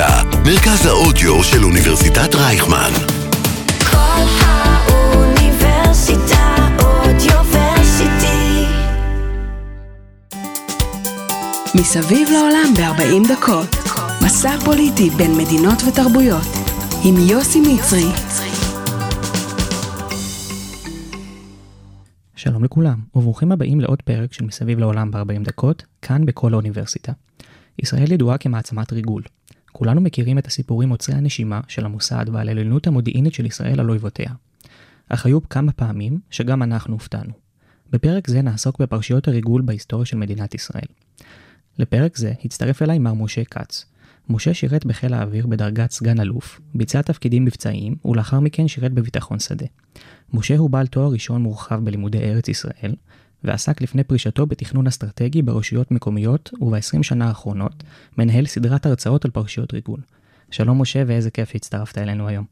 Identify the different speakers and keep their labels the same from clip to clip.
Speaker 1: האוניברסיטה, מרכז האודיו של אוניברסיטת רייכמן.
Speaker 2: כל האוניברסיטה אודיוורסיטי.
Speaker 3: מסביב לעולם ב-40 דקות. מסע פוליטי בין מדינות ותרבויות. עם יוסי מצרי.
Speaker 4: שלום לכולם, וברוכים הבאים לעוד פרק של מסביב לעולם ב-40 דקות, כאן בכל האוניברסיטה. ישראל ידועה כמעצמת ריגול. כולנו מכירים את הסיפורים עוצרי הנשימה של המוסד ועל העליונות המודיעינית של ישראל על אויבותיה. אך היו כמה פעמים שגם אנחנו הופתענו. בפרק זה נעסוק בפרשיות הריגול בהיסטוריה של מדינת ישראל. לפרק זה הצטרף אליי מר משה כץ. משה שירת בחיל האוויר בדרגת סגן אלוף, ביצע תפקידים מבצעיים, ולאחר מכן שירת בביטחון שדה. משה הוא בעל תואר ראשון מורחב בלימודי ארץ ישראל, ועסק לפני פרישתו בתכנון אסטרטגי ברשויות מקומיות, וב-20 שנה האחרונות מנהל סדרת הרצאות על פרשיות ריגול. שלום משה, ואיזה כיף שהצטרפת אלינו היום.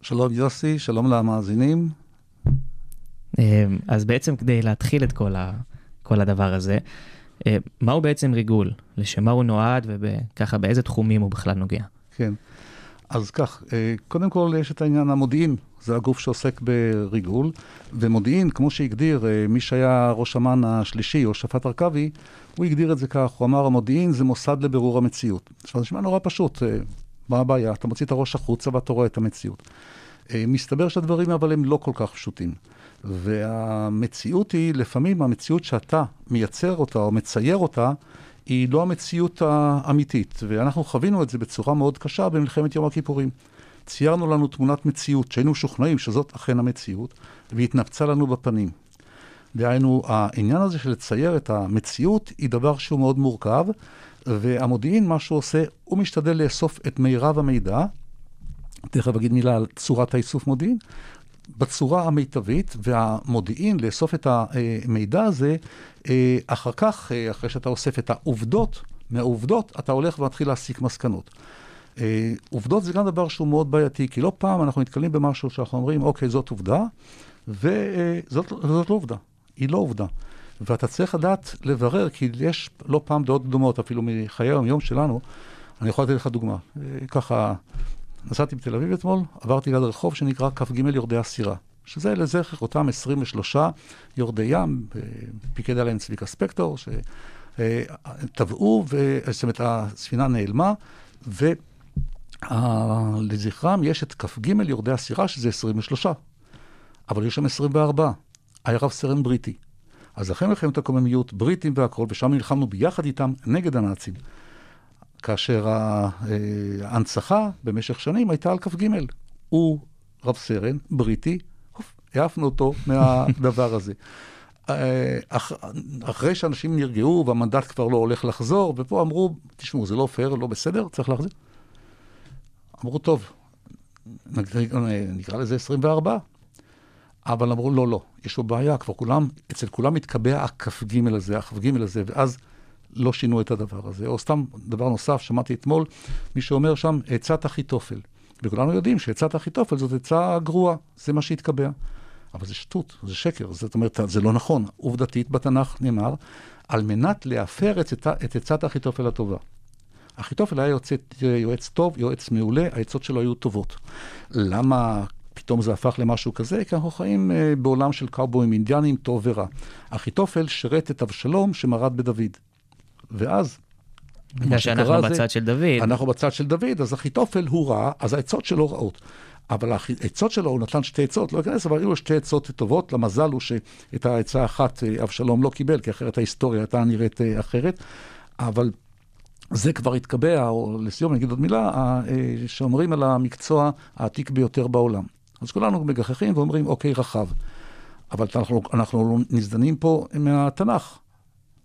Speaker 5: שלום יוסי, שלום למאזינים.
Speaker 4: אה, אז בעצם כדי להתחיל את כל, ה, כל הדבר הזה, אה, מהו בעצם ריגול? לשם מה הוא נועד וככה באיזה תחומים הוא בכלל נוגע?
Speaker 5: כן. אז כך, אה, קודם כל יש את העניין המודיעין, זה הגוף שעוסק בריגול, ומודיעין, כמו שהגדיר אה, מי שהיה ראש אמ"ן השלישי, או שפט ארכבי, הוא הגדיר את זה כך, הוא אמר, המודיעין זה מוסד לבירור המציאות. עכשיו, זה נשמע נורא פשוט, מה הבעיה? אתה מוציא את הראש החוצה ואתה רואה את המציאות. מסתבר שהדברים אבל הם לא כל כך פשוטים. והמציאות היא, לפעמים המציאות שאתה מייצר אותה או מצייר אותה, היא לא המציאות האמיתית. ואנחנו חווינו את זה בצורה מאוד קשה במלחמת יום הכיפורים. ציירנו לנו תמונת מציאות שהיינו משוכנעים שזאת אכן המציאות, והתנפצה לנו בפנים. דהיינו, העניין הזה של לצייר את המציאות היא דבר שהוא מאוד מורכב, והמודיעין, מה שהוא עושה, הוא משתדל לאסוף את מירב המידע, תכף אגיד מילה על צורת האיסוף מודיעין, בצורה המיטבית, והמודיעין, לאסוף את המידע הזה, אה, אחר כך, אה, אחרי שאתה אוסף את העובדות, מהעובדות אתה הולך ומתחיל להסיק מסקנות. אה, עובדות זה גם דבר שהוא מאוד בעייתי, כי לא פעם אנחנו נתקלים במשהו שאנחנו אומרים, אוקיי, זאת עובדה, וזאת זאת לא עובדה, היא לא עובדה. ואתה צריך לדעת לברר, כי יש לא פעם דעות דומות, אפילו מחיי היום-יום שלנו. אני יכול לתת לך דוגמה. ככה, נסעתי בתל אביב אתמול, עברתי ליד רחוב שנקרא כ"ג יורדי הסירה, שזה לזכר אותם 23 יורדי ים, פיקד עליהם צביקה ספקטור, שטבעו, זאת אומרת, הספינה נעלמה, ולזכרם יש את כ"ג יורדי הסירה, שזה 23, אבל יש שם 24, היה רב סרן בריטי. אז אחרי מלחמת הקוממיות, בריטים והכול, ושם נלחמנו ביחד איתם נגד הנאצים. כאשר אה, ההנצחה במשך שנים הייתה על כ"ג. הוא רב סרן, בריטי, העפנו אותו מהדבר הזה. אה, אח, אחרי שאנשים נרגעו והמנדט כבר לא הולך לחזור, ופה אמרו, תשמעו, זה לא פייר, לא בסדר, צריך להחזיר. אמרו, טוב, נקרא לזה 24. אבל אמרו, לא, לא, יש פה בעיה, כבר כולם, אצל כולם מתקבע הכ"ג הזה, הכ"ג הזה, ואז לא שינו את הדבר הזה. או סתם דבר נוסף, שמעתי אתמול, מישהו אומר שם, עצת אחיתופל. וכולנו יודעים שעצת אחיתופל זאת עצה גרועה, זה מה שהתקבע. אבל זה שטות, זה שקר, זאת אומרת, זה לא נכון. עובדתית בתנ"ך נאמר, על מנת להפר את עצת אחיתופל הטובה. אחיתופל היה יועץ, יועץ טוב, יועץ מעולה, העצות שלו היו טובות. למה פתאום זה הפך למשהו כזה? כי אנחנו חיים uh, בעולם של קאובויים אינדיאנים, טוב ורע. אחיתופל שירת את אבשלום שמרד בדוד. ואז...
Speaker 4: בגלל שאנחנו בצד זה, של דוד.
Speaker 5: אנחנו בצד של דוד, אז אחיתופל הוא רע, אז העצות שלו רעות. אבל העצות שלו, הוא נתן שתי עצות, לא אכנס, אבל היו לו שתי עצות טובות. למזל הוא שאת העצה האחת אה, אבשלום לא קיבל, כי אחרת ההיסטוריה הייתה נראית אה, אחרת. אבל זה כבר התקבע, או לסיום אני אגיד עוד מילה, אה, שאומרים על המקצוע העתיק ביותר בעולם. אז כולנו מגחכים ואומרים, אוקיי, רחב. אבל אנחנו, אנחנו נזדנים פה מהתנ"ך.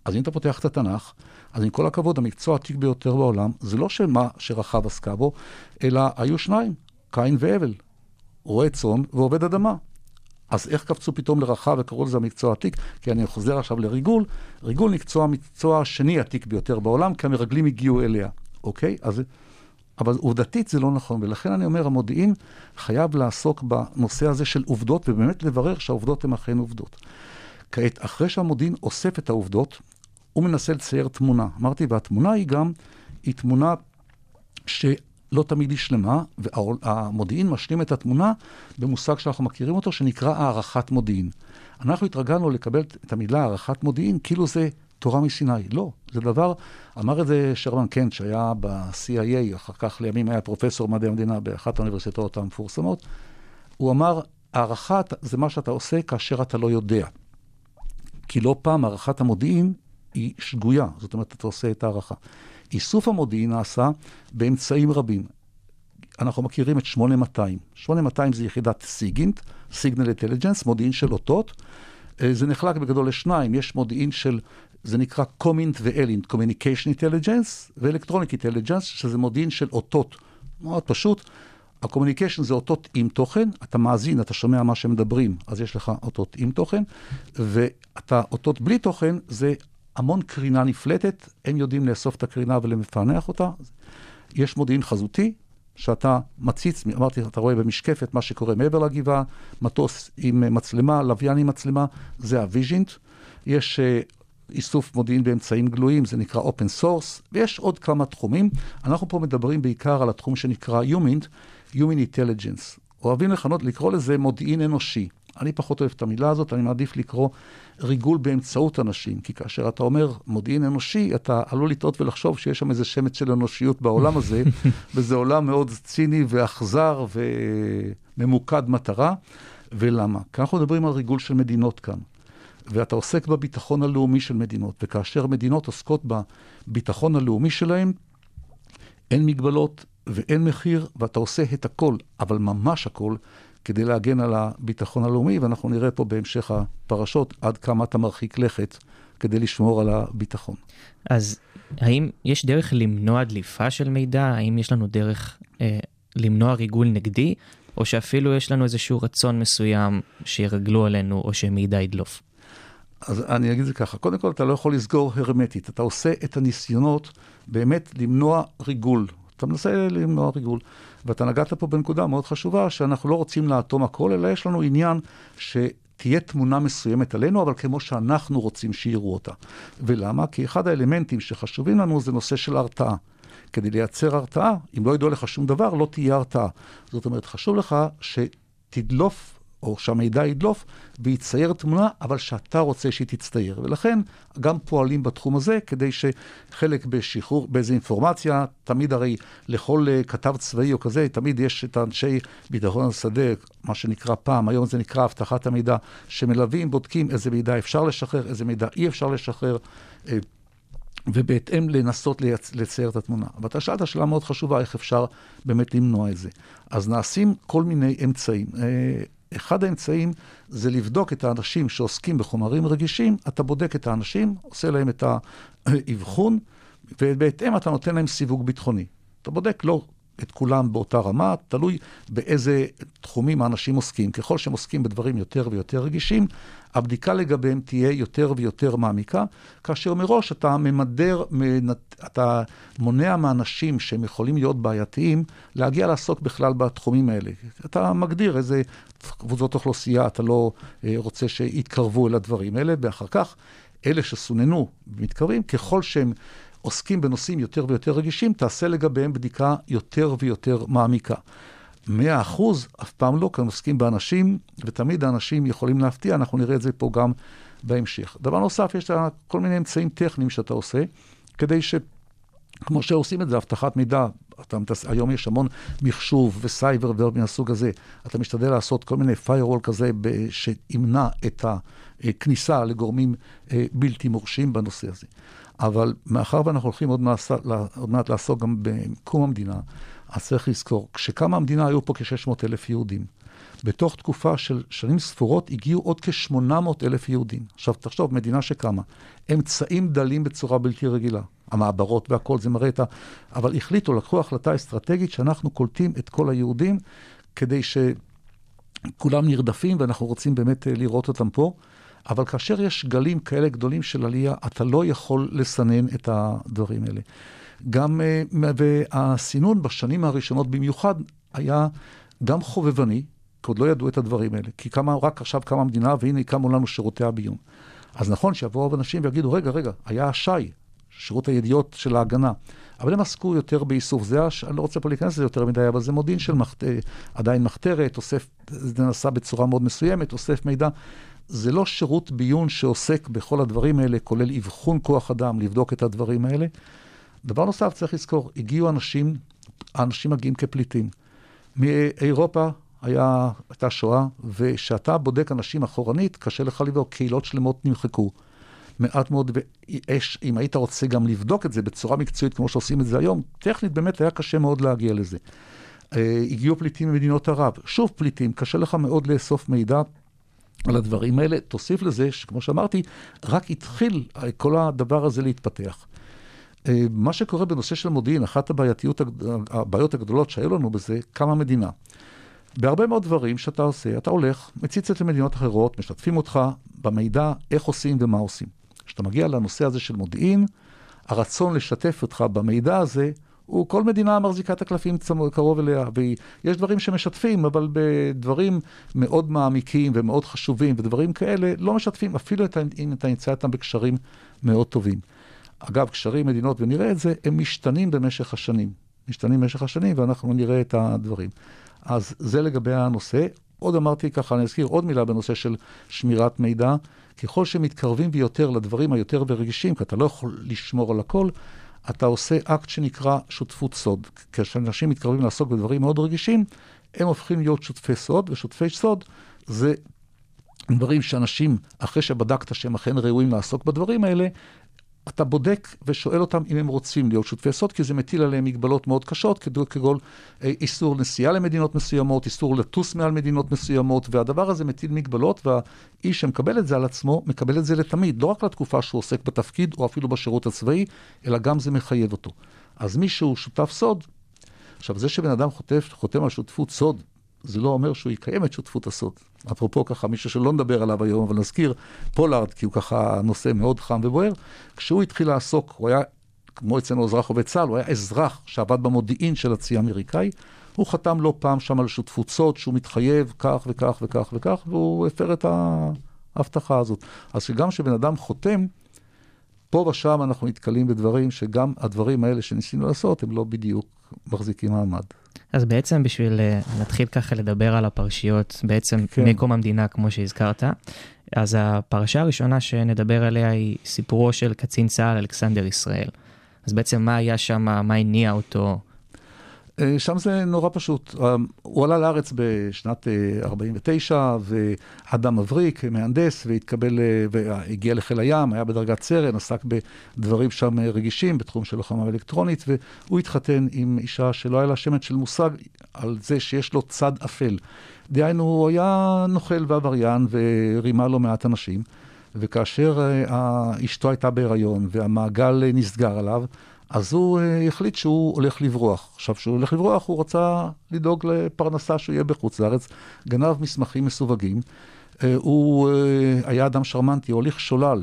Speaker 5: אז אם אתה פותח את התנ"ך, אז עם כל הכבוד, המקצוע העתיק ביותר בעולם, זה לא שמה שרחב עסקה בו, אלא היו שניים, קין והבל, רועה צאן ועובד אדמה. אז איך קפצו פתאום לרחב וקראו לזה המקצוע העתיק? כי אני חוזר עכשיו לריגול. ריגול מקצוע המקצוע השני העתיק ביותר בעולם, כי המרגלים הגיעו אליה, אוקיי? אז... אבל עובדתית זה לא נכון, ולכן אני אומר, המודיעין חייב לעסוק בנושא הזה של עובדות, ובאמת לברר שהעובדות הן אכן עובדות. כעת, אחרי שהמודיעין אוסף את העובדות, הוא מנסה לצייר תמונה. אמרתי, והתמונה היא גם, היא תמונה שלא תמיד היא שלמה, והמודיעין משלים את התמונה במושג שאנחנו מכירים אותו, שנקרא הערכת מודיעין. אנחנו התרגלנו לקבל את המילה הערכת מודיעין כאילו זה תורה מסיני. לא, זה דבר, אמר את זה שרמן קנט, שהיה ב-CIA, אחר כך לימים היה פרופסור מדעי המדינה באחת האוניברסיטאות המפורסמות. הוא אמר, הערכה זה מה שאתה עושה כאשר אתה לא יודע. כי לא פעם הערכת המודיעין היא שגויה, זאת אומרת, אתה עושה את ההערכה. איסוף המודיעין נעשה באמצעים רבים. אנחנו מכירים את 8200. 8200 זה יחידת SIGINT, signal intelligence, מודיעין של אותות. אה, זה נחלק בגדול לשניים, יש מודיעין של, זה נקרא COMINT ו ELINT, Communication Intelligence ו electronic intelligence, שזה מודיעין של אותות. מאוד פשוט. ה communication זה אותות עם תוכן, אתה מאזין, אתה שומע מה שהם מדברים, אז יש לך אותות עם תוכן, ואת האותות בלי תוכן, זה המון קרינה נפלטת, הם יודעים לאסוף את הקרינה ולפענח אותה. יש מודיעין חזותי, שאתה מציץ, אמרתי, אתה רואה במשקפת מה שקורה מעבר לגבעה, מטוס עם מצלמה, לוויין עם מצלמה, זה ה VISINT. יש uh, איסוף מודיעין באמצעים גלויים, זה נקרא Open Source, ויש עוד כמה תחומים. אנחנו פה מדברים בעיקר על התחום שנקרא Human, Human Intelligence. אוהבים לכנות, לקרוא לזה מודיעין אנושי. אני פחות אוהב את המילה הזאת, אני מעדיף לקרוא ריגול באמצעות אנשים, כי כאשר אתה אומר מודיעין אנושי, אתה עלול לטעות ולחשוב שיש שם איזה שמץ של אנושיות בעולם הזה, וזה עולם מאוד ציני ואכזר וממוקד מטרה. ולמה? כי אנחנו מדברים על ריגול של מדינות כאן. ואתה עוסק בביטחון הלאומי של מדינות, וכאשר מדינות עוסקות בביטחון הלאומי שלהן, אין מגבלות ואין מחיר, ואתה עושה את הכל, אבל ממש הכל, כדי להגן על הביטחון הלאומי, ואנחנו נראה פה בהמשך הפרשות עד כמה אתה מרחיק לכת כדי לשמור על הביטחון.
Speaker 4: אז האם יש דרך למנוע דליפה של מידע? האם יש לנו דרך אה, למנוע ריגול נגדי? או שאפילו יש לנו איזשהו רצון מסוים שירגלו עלינו או שמידע ידלוף?
Speaker 5: אז אני אגיד את זה ככה, קודם כל אתה לא יכול לסגור הרמטית, אתה עושה את הניסיונות באמת למנוע ריגול. אתה מנסה למנוע ריגול. ואתה נגעת פה בנקודה מאוד חשובה, שאנחנו לא רוצים לאטום הכל, אלא יש לנו עניין שתהיה תמונה מסוימת עלינו, אבל כמו שאנחנו רוצים שיראו אותה. ולמה? כי אחד האלמנטים שחשובים לנו זה נושא של הרתעה. כדי לייצר הרתעה, אם לא ידעו לך שום דבר, לא תהיה הרתעה. זאת אומרת, חשוב לך שתדלוף או שהמידע ידלוף ויצייר תמונה, אבל שאתה רוצה שהיא תצטייר. ולכן גם פועלים בתחום הזה, כדי שחלק בשחרור, באיזה אינפורמציה, תמיד הרי לכל uh, כתב צבאי או כזה, תמיד יש את האנשי ביטחון השדה, מה שנקרא פעם, היום זה נקרא אבטחת המידע, שמלווים, בודקים איזה מידע אפשר לשחרר, איזה מידע אי אפשר לשחרר. Uh, ובהתאם לנסות לייצ... לצייר את התמונה. אבל אתה שאלת שאלה מאוד חשובה, איך אפשר באמת למנוע את זה. אז נעשים כל מיני אמצעים. אחד האמצעים זה לבדוק את האנשים שעוסקים בחומרים רגישים, אתה בודק את האנשים, עושה להם את האבחון, ובהתאם אתה נותן להם סיווג ביטחוני. אתה בודק לא את כולם באותה רמה, תלוי באיזה תחומים האנשים עוסקים. ככל שהם עוסקים בדברים יותר ויותר רגישים, הבדיקה לגביהם תהיה יותר ויותר מעמיקה, כאשר מראש אתה ממדר, אתה מונע מאנשים שהם יכולים להיות בעייתיים, להגיע לעסוק בכלל בתחומים האלה. אתה מגדיר איזה קבוצות אוכלוסייה אתה לא אה, רוצה שיתקרבו אל הדברים האלה, ואחר כך אלה שסוננו ומתקרבים, ככל שהם עוסקים בנושאים יותר ויותר רגישים, תעשה לגביהם בדיקה יותר ויותר מעמיקה. מאה אחוז, אף פעם לא, כי הם עוסקים באנשים, ותמיד האנשים יכולים להפתיע, אנחנו נראה את זה פה גם בהמשך. דבר נוסף, יש כל מיני אמצעים טכניים שאתה עושה, כדי ש... כמו שעושים את זה, אבטחת מידע, אתה. היום יש המון מחשוב וסייבר ודברים מהסוג הזה. אתה משתדל לעשות כל מיני firewall כזה. שימנע את הכניסה לגורמים אה, בלתי מורשים בנושא הזה. אבל מאחר ואנחנו הולכים עוד, מעט, עוד מעט לעסוק גם בקום המדינה, אז צריך לזכור, כשקמה המדינה היו פה כ-600 אלף יהודים. בתוך תקופה של שנים ספורות הגיעו עוד כ-800 אלף יהודים. עכשיו, תחשוב, מדינה שקמה, אמצעים דלים בצורה בלתי רגילה. המעברות והכל, זה מראה את ה... אבל החליטו, לקחו החלטה אסטרטגית שאנחנו קולטים את כל היהודים כדי שכולם נרדפים ואנחנו רוצים באמת אה, לראות אותם פה. אבל כאשר יש גלים כאלה גדולים של עלייה, אתה לא יכול לסנן את הדברים האלה. גם, אה, והסינון בשנים הראשונות במיוחד היה גם חובבני, כי עוד לא ידעו את הדברים האלה. כי כמה, רק עכשיו קמה המדינה, והנה קמו לנו שירותי הביון. אז נכון שיבואו אנשים ויגידו, רגע, רגע, היה השי, שירות הידיעות של ההגנה. אבל הם עסקו יותר באיסוף. זה, הש... אני לא רוצה פה להיכנס לזה יותר מדי, אבל זה מודיעין של מחת... עדיין מחתרת, אוסף, זה נעשה בצורה מאוד מסוימת, אוסף מידע. זה לא שירות ביון שעוסק בכל הדברים האלה, כולל אבחון כוח אדם, לבדוק את הדברים האלה. דבר נוסף, צריך לזכור, הגיעו אנשים, האנשים מגיעים כפליטים. מאירופה היה, הייתה שואה, וכשאתה בודק אנשים אחורנית, קשה לך לבדוק, קהילות שלמות נמחקו. מעט מאוד, ויש, אם היית רוצה גם לבדוק את זה בצורה מקצועית, כמו שעושים את זה היום, טכנית באמת היה קשה מאוד להגיע לזה. אה, הגיעו פליטים ממדינות ערב. שוב פליטים, קשה לך מאוד לאסוף מידע על הדברים האלה. תוסיף לזה, שכמו שאמרתי, רק התחיל כל הדבר הזה להתפתח. אה, מה שקורה בנושא של מודיעין, אחת הבעייתיות, הבעיות הגדולות שהיו לנו בזה, קמה מדינה. בהרבה מאוד דברים שאתה עושה, אתה הולך, מציץ את מדינות אחרות, משתפים אותך במידע איך עושים ומה עושים. כשאתה מגיע לנושא הזה של מודיעין, הרצון לשתף אותך במידע הזה, הוא כל מדינה מחזיקה את הקלפים קרוב אליה, ויש דברים שמשתפים, אבל בדברים מאוד מעמיקים ומאוד חשובים ודברים כאלה, לא משתפים, אפילו אם אתה נמצא איתם בקשרים מאוד טובים. אגב, קשרים, מדינות, ונראה את זה, הם משתנים במשך השנים. משתנים במשך השנים, ואנחנו נראה את הדברים. אז זה לגבי הנושא. עוד אמרתי ככה, אני אזכיר עוד מילה בנושא של שמירת מידע. ככל שמתקרבים ביותר לדברים היותר ורגישים, כי אתה לא יכול לשמור על הכל, אתה עושה אקט שנקרא שותפות סוד. כשאנשים מתקרבים לעסוק בדברים מאוד רגישים, הם הופכים להיות שותפי סוד, ושותפי סוד זה דברים שאנשים, אחרי שבדקת שהם אכן ראויים לעסוק בדברים האלה, אתה בודק ושואל אותם אם הם רוצים להיות שותפי סוד, כי זה מטיל עליהם מגבלות מאוד קשות, כגון אה, איסור נסיעה למדינות מסוימות, איסור לטוס מעל מדינות מסוימות, והדבר הזה מטיל מגבלות, והאיש שמקבל את זה על עצמו, מקבל את זה לתמיד, לא רק לתקופה שהוא עוסק בתפקיד, או אפילו בשירות הצבאי, אלא גם זה מחייב אותו. אז מי שהוא שותף סוד, עכשיו, זה שבן אדם חוטף, חותם על שותפות סוד, זה לא אומר שהוא יקיים את שותפות הסוד. אפרופו ככה, מישהו שלא נדבר עליו היום, אבל נזכיר, פולארד, כי הוא ככה נושא מאוד חם ובוער, כשהוא התחיל לעסוק, הוא היה, כמו אצלנו אזרח עובד צה"ל, הוא היה אזרח שעבד במודיעין של הצי האמריקאי, הוא חתם לא פעם שם על שותפות סוד, שהוא מתחייב כך וכך וכך וכך, והוא הפר את ההבטחה הזאת. אז שגם כשבן אדם חותם, פה ושם אנחנו נתקלים בדברים שגם הדברים האלה שניסינו לעשות, הם לא בדיוק מחזיקים מעמד.
Speaker 4: אז בעצם בשביל להתחיל אה, ככה לדבר על הפרשיות, בעצם כן. מקום המדינה, כמו שהזכרת, אז הפרשה הראשונה שנדבר עליה היא סיפורו של קצין צה"ל אלכסנדר ישראל. אז בעצם מה היה שם, מה הניע אותו?
Speaker 5: אה, שם זה נורא פשוט. אה, הוא עלה לארץ בשנת 49, אה, ואדם מבריק, מהנדס, והתקבל, והגיע לחיל הים, היה בדרגת סרן, עסק בדברים שם רגישים, בתחום של לוחמה אלקטרונית, והוא התחתן עם אישה שלא היה לה שמץ של מושג על זה שיש לו צד אפל. דהיינו, הוא היה נוכל ועבריין, ורימה לא מעט אנשים, וכאשר אשתו הייתה בהיריון, והמעגל נסגר עליו, אז הוא uh, החליט שהוא הולך לברוח. עכשיו, כשהוא הולך לברוח, הוא רצה לדאוג לפרנסה שהוא יהיה בחוץ לארץ, גנב מסמכים מסווגים. Uh, הוא uh, היה אדם שרמנטי, הוליך שולל.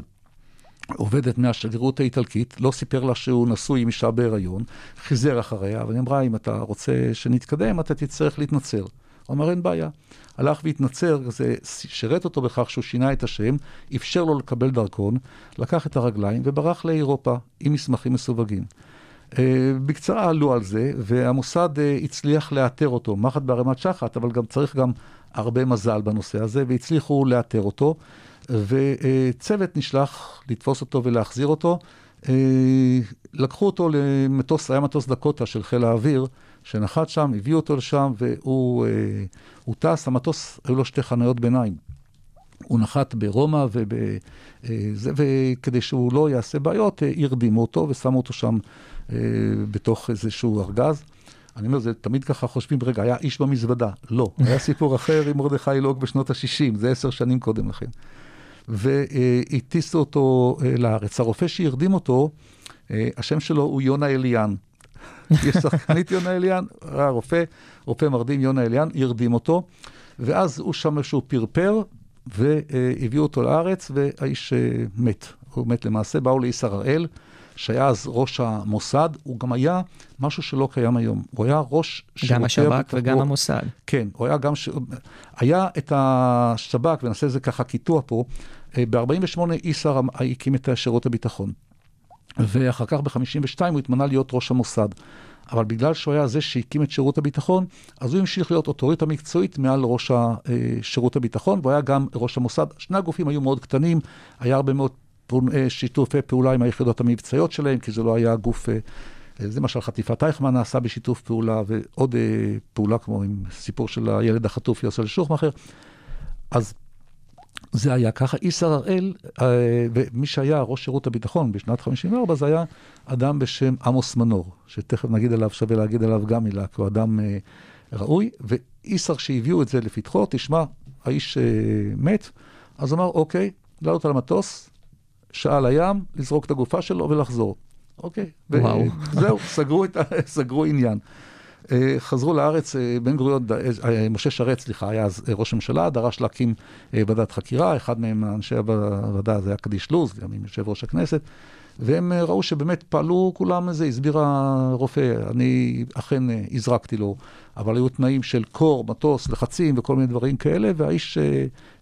Speaker 5: עובדת מהשגרירות האיטלקית, לא סיפר לה שהוא נשוי עם אישה בהיריון, חיזר אחריה, אבל אמרה, אם אתה רוצה שנתקדם, אתה תצטרך להתנצר. הוא אמר, אין בעיה. הלך והתנצר, זה שירת אותו בכך שהוא שינה את השם, אפשר לו לקבל דרכון, לקח את הרגליים וברח לאירופה עם מסמכים מסווגים. Uh, בקצרה עלו על זה, והמוסד uh, הצליח לאתר אותו, מחט בערימת שחת, אבל גם צריך גם הרבה מזל בנושא הזה, והצליחו לאתר אותו, וצוות נשלח לתפוס אותו ולהחזיר אותו. Uh, לקחו אותו למטוס, היה מטוס דקוטה של חיל האוויר, שנחת שם, הביאו אותו לשם, והוא אה, טס, המטוס, היו לו שתי חניות ביניים. הוא נחת ברומא, וב, אה, זה, וכדי שהוא לא יעשה בעיות, אה, הרדימו אותו ושמו אותו שם אה, בתוך איזשהו ארגז. אני אומר, זה תמיד ככה חושבים, רגע, היה איש במזוודה. לא, היה סיפור אחר עם מרדכי לוג בשנות ה-60, זה עשר שנים קודם לכן. והטיסו אותו אה, לארץ. הרופא שהרדים אותו, אה, השם שלו הוא יונה אליאן. יש שחקנית יונה אליאן, רופא, רופא מרדים יונה אליאן, הרדים אותו, ואז הוא שם איזשהו פרפר, והביאו אותו לארץ, והאיש אה, מת. הוא מת למעשה, באו לישר הראל, שהיה אז ראש המוסד, הוא גם היה משהו שלא קיים היום. הוא היה ראש
Speaker 4: שירותי... גם השב"כ וגם המוסד.
Speaker 5: כן, הוא היה גם... ש... היה את השב"כ, ונעשה את זה ככה קיטוע פה, אה, ב-48' איסר הקים את שירות הביטחון. ואחר כך ב-52 הוא התמנה להיות ראש המוסד. אבל בגלל שהוא היה זה שהקים את שירות הביטחון, אז הוא המשיך להיות אוטוריטה מקצועית מעל ראש אה, שירות הביטחון, והוא היה גם ראש המוסד. שני הגופים היו מאוד קטנים, היה הרבה מאוד אה, שיתופי פעולה עם היחידות המבצעיות שלהם, כי זה לא היה גוף... אה, למשל חטיפת אייכמן נעשה בשיתוף פעולה, ועוד פעולה כמו עם סיפור של הילד החטוף יוסל שוחמאכר. אז זה היה ככה. איסר הראל, אה, ומי שהיה ראש שירות הביטחון בשנת 54, זה היה אדם בשם עמוס מנור, שתכף נגיד עליו, שווה להגיד עליו גם מילה, כי הוא אדם אה, ראוי. ואיסר שהביאו את זה לפתחו, תשמע, האיש אה, מת, אז אמר, אוקיי, לעלות על המטוס, שעה לים, לזרוק את הגופה שלו ולחזור. אוקיי.
Speaker 4: וואו.
Speaker 5: זהו, סגרו, את, סגרו עניין. אה, חזרו לארץ, אה, בן גוריון, אה, משה שרת, סליחה, היה אז ראש הממשלה, דרש להקים ועדת חקירה, אחד מהם, אנשי הוועדה, זה היה קדיש לוז, גם עם יושב ראש הכנסת, והם ראו שבאמת פעלו כולם איזה, הסביר הרופא, אני אכן הזרקתי לו, אבל היו תנאים של קור, מטוס, לחצים וכל מיני דברים כאלה, והאיש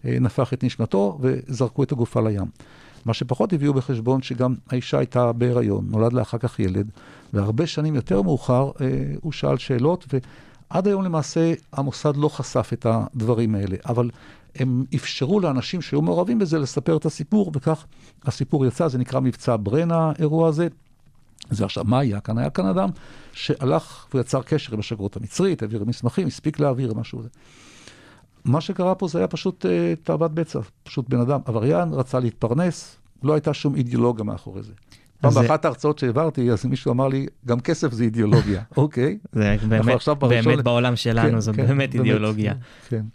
Speaker 5: נפח את נשמתו וזרקו את הגופה לים. מה שפחות הביאו בחשבון שגם האישה הייתה בהיריון, נולד לה אחר כך ילד, והרבה שנים יותר מאוחר אה, הוא שאל שאלות, ועד היום למעשה המוסד לא חשף את הדברים האלה, אבל הם אפשרו לאנשים שהיו מעורבים בזה לספר את הסיפור, וכך הסיפור יצא, זה נקרא מבצע ברנה, האירוע הזה. זה עכשיו, מה היה כאן? היה כאן אדם שהלך ויצר קשר עם השגרירות המצרית, העביר מסמכים, הספיק להעביר משהו. מה שקרה פה זה היה פשוט אה, תאוות בצע, פשוט בן אדם עבריין, רצה להתפרנס, לא הייתה שום אידיאולוגיה מאחורי זה. פעם
Speaker 4: זה-
Speaker 5: באחת ההרצאות שהעברתי, אז מישהו אמר לי, גם כסף זה אידיאולוגיה. אוקיי.
Speaker 4: זה באמת,
Speaker 5: בראשון
Speaker 4: באמת בעולם שלנו,
Speaker 5: כן,
Speaker 4: זו
Speaker 5: כן,
Speaker 4: באמת אידיאולוגיה.
Speaker 5: כן.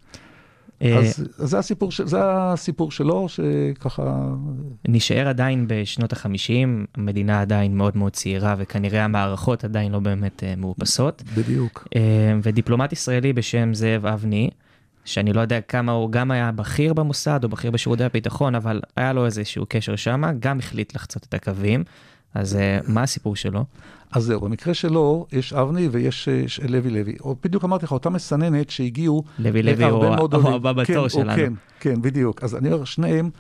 Speaker 4: אה,
Speaker 5: אז אז זה הסיפור של- זה הסיפור שלו, שככה...
Speaker 4: נשאר עדיין בשנות החמישים, המדינה עדיין מאוד מאוד צעירה וכנראה המערכות עדיין לא באמת אה, מאופסות.
Speaker 5: בדיוק.
Speaker 4: אה, ודיפלומט ישראלי בשם זאב אבני, שאני לא יודע כמה הוא גם היה בכיר במוסד או בכיר בשירותי הביטחון, אבל היה לו איזשהו קשר שם, גם החליט לחצות את הקווים. אז אה, מה הסיפור שלו?
Speaker 5: אז זהו, במקרה שלו יש אבני ויש אה, ש- לוי לוי. או בדיוק אמרתי לך, אותה מסננת שהגיעו...
Speaker 4: לוי לוי
Speaker 5: הרבה
Speaker 4: הוא. הבא
Speaker 5: כן,
Speaker 4: בתור
Speaker 5: הוא-
Speaker 4: שלנו.
Speaker 5: כן, כן, בדיוק. אז אני אומר, שניהם,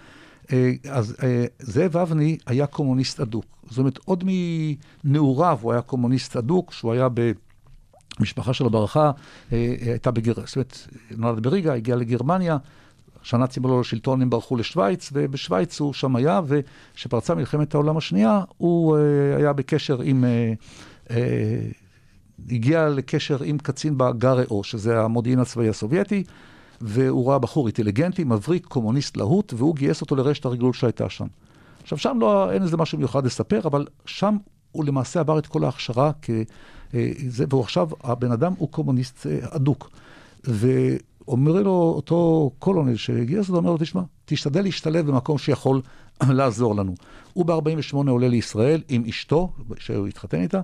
Speaker 5: אה, אז אה, זאב אבני היה קומוניסט אדוק. זאת אומרת, עוד מנעוריו הוא היה קומוניסט אדוק, שהוא היה במשפחה שלו ברכה, אה, הייתה בגר... זאת אומרת, נולד בריגה, הגיע לגרמניה. כשהנאצים עלו לשלטון הם ברחו לשוויץ, ובשוויץ הוא שם היה, וכשפרצה מלחמת העולם השנייה, הוא אה, היה בקשר עם... אה, אה, הגיע לקשר עם קצין בגארה-או, שזה המודיעין הצבאי הסובייטי, והוא ראה בחור אינטליגנטי, מבריק, קומוניסט להוט, והוא גייס אותו לרשת הריגול שהייתה שם. עכשיו, שם לא, אין איזה משהו מיוחד לספר, אבל שם הוא למעשה עבר את כל ההכשרה, כ, אה, זה, והוא עכשיו, הבן אדם הוא קומוניסט אה, אדוק. ואומר לו אותו קולונל שגייס אותו, אומר לו, תשמע, תשתדל להשתלב במקום שיכול לעזור לנו. הוא ב-48 עולה לישראל עם אשתו, שהוא התחתן איתה,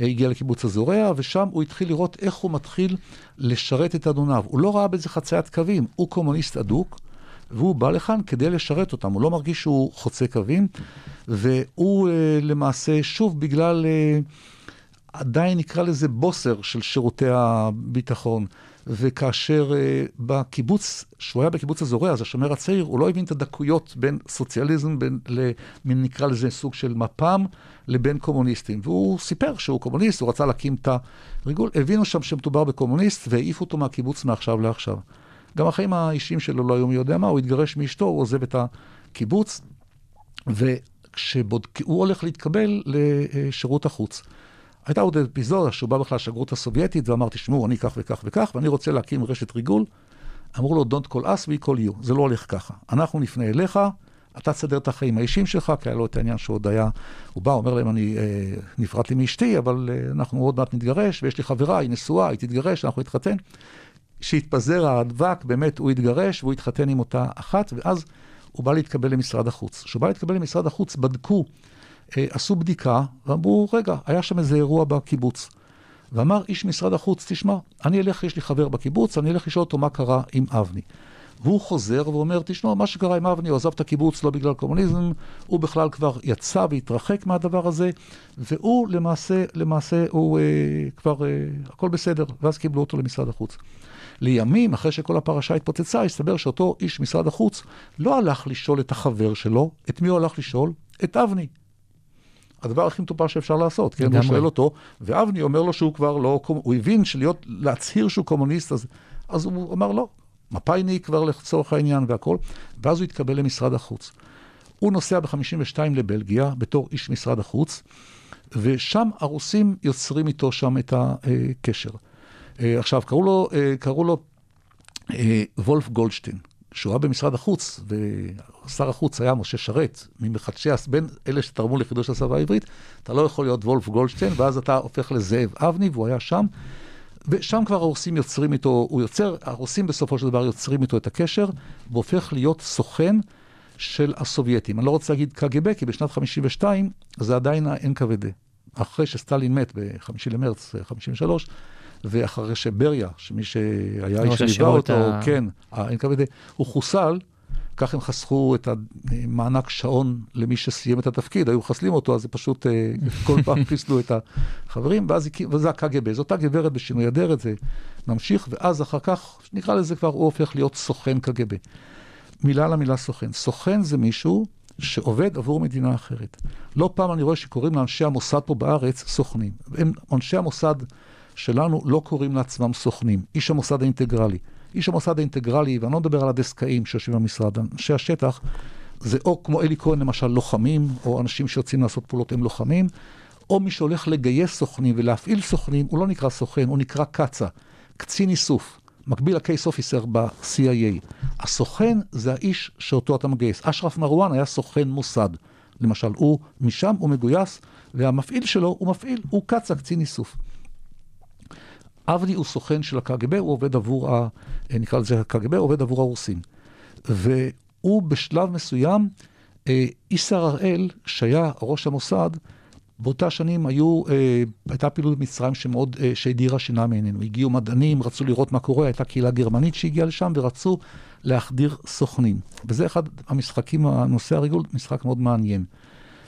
Speaker 5: אה, הגיע לקיבוץ הזורע, ושם הוא התחיל לראות איך הוא מתחיל לשרת את אדוניו. הוא לא ראה בזה חציית קווים, הוא קומוניסט אדוק, והוא בא לכאן כדי לשרת אותם, הוא לא מרגיש שהוא חוצה קווים, והוא אה, למעשה, שוב, בגלל, אה, עדיין נקרא לזה בוסר של שירותי הביטחון. וכאשר אה, בקיבוץ, שהוא היה בקיבוץ הזורע, אז השומר הצעיר, הוא לא הבין את הדקויות בין סוציאליזם, בין, למין נקרא לזה סוג של מפ"ם, לבין קומוניסטים. והוא סיפר שהוא קומוניסט, הוא רצה להקים את הריגול, הבינו שם שמדובר בקומוניסט, והעיפו אותו מהקיבוץ מעכשיו לעכשיו. גם החיים האישיים שלו לא היו מי יודע מה, הוא התגרש מאשתו, הוא עוזב את הקיבוץ, וכשהוא הולך להתקבל לשירות החוץ. הייתה עוד אפיזודה שהוא בא בכלל לשגרירות הסובייטית ואמר, תשמעו, אני כך וכך וכך, ואני רוצה להקים רשת ריגול. אמרו לו, Don't call us, we call you. זה לא הולך ככה. אנחנו נפנה אליך, אתה תסדר את החיים האישיים שלך, כי היה לו את העניין שהוא עוד היה, הוא בא, אומר להם, אני אה, נפרדתי מאשתי, אבל אה, אנחנו עוד מעט נתגרש, ויש לי חברה, היא נשואה, היא תתגרש, אנחנו נתחתן. כשהתפזר האבק, באמת הוא התגרש, והוא התחתן עם אותה אחת, ואז הוא בא להתקבל למשרד החוץ. כשהוא בא להתקבל למשרד החוץ, בדקו עשו בדיקה ואמרו, רגע, היה שם איזה אירוע בקיבוץ. ואמר איש משרד החוץ, תשמע, אני אלך, יש לי חבר בקיבוץ, אני אלך לשאול אותו מה קרה עם אבני. והוא חוזר ואומר, תשמע, מה שקרה עם אבני, הוא עזב את הקיבוץ לא בגלל קומוניזם, הוא בכלל כבר יצא והתרחק מהדבר הזה, והוא למעשה, למעשה, הוא אה, כבר, אה, הכל בסדר, ואז קיבלו אותו למשרד החוץ. לימים, אחרי שכל הפרשה התפוצצה, הסתבר שאותו איש משרד החוץ לא הלך לשאול את החבר שלו, את מי הוא הלך לשאול? את אבני. הדבר הכי מטופש שאפשר לעשות, כן? הוא. שואל אותו, ואבני אומר לו שהוא כבר לא, הוא הבין שלהיות, להצהיר שהוא קומוניסט, אז, אז הוא אמר לא, מפא"יניק כבר לצורך העניין והכל, ואז הוא התקבל למשרד החוץ. הוא נוסע ב-52 לבלגיה בתור איש משרד החוץ, ושם הרוסים יוצרים איתו שם את הקשר. אה, עכשיו, קראו לו, אה, קראו לו אה, וולף גולדשטיין, שהוא היה במשרד החוץ, ושר החוץ היה משה שרת, ממחדשי, בין אלה שתרמו לחידוש השפה העברית, אתה לא יכול להיות וולף גולדשטיין, ואז אתה הופך לזאב אבני, והוא היה שם. ושם כבר הרוסים יוצרים איתו, הוא יוצר, הרוסים בסופו של דבר יוצרים איתו את הקשר, והופך להיות סוכן של הסובייטים. אני לא רוצה להגיד קג"ב, כי בשנת 52 זה עדיין ה-NKVD. אחרי שסטלין מת ב-5 למרץ 53, ואחרי שבריה, שמי שהיה איש שליווה אותו,
Speaker 4: ה-
Speaker 5: כן, ה-NKVD, הוא חוסל, כך הם חסכו את המענק שעון למי שסיים את התפקיד, היו מחסלים אותו, אז זה פשוט אה, כל פעם חיסלו את החברים, ואז וזה הקג"ב, זו אותה גברת בשינוי אדרת, זה ממשיך, ואז אחר כך, נקרא לזה כבר, הוא הופך להיות סוכן קג"ב. מילה למילה סוכן. סוכן זה מישהו שעובד עבור מדינה אחרת. לא פעם אני רואה שקוראים לאנשי המוסד פה בארץ סוכנים. הם, אנשי המוסד שלנו לא קוראים לעצמם סוכנים. איש המוסד האינטגרלי. איש המוסד האינטגרלי, ואני לא מדבר על הדסקאים שיושבים במשרד, אנשי השטח, זה או כמו אלי כהן למשל לוחמים, או אנשים שיוצאים לעשות פעולות הם לוחמים, או מי שהולך לגייס סוכנים ולהפעיל סוכנים, הוא לא נקרא סוכן, הוא נקרא קצ"א, קצין איסוף. מקביל אופיסר ב-CIA. הסוכן זה האיש שאותו אתה מגייס. אשרף מרואן היה סוכן מוסד. למשל, הוא משם, הוא מגויס, והמפעיל שלו הוא מפעיל, הוא קצ"א, קצין איסוף. אבני הוא סוכן של הקג"ב, הוא עובד עבור, ה, אה, נקרא לזה הקג"ב, עובד עבור הרוסים. והוא בשלב מסוים, אה, איסר הראל, שהיה ראש המוסד, באותה שנים היו, אה, הייתה פעילות במצרים שמאוד, אה, שהדירה שינה מעינינו. הגיעו מדענים, רצו לראות מה קורה, הייתה קהילה גרמנית שהגיעה לשם ורצו להחדיר סוכנים. וזה אחד המשחקים, הנושא הריגול, משחק מאוד מעניין.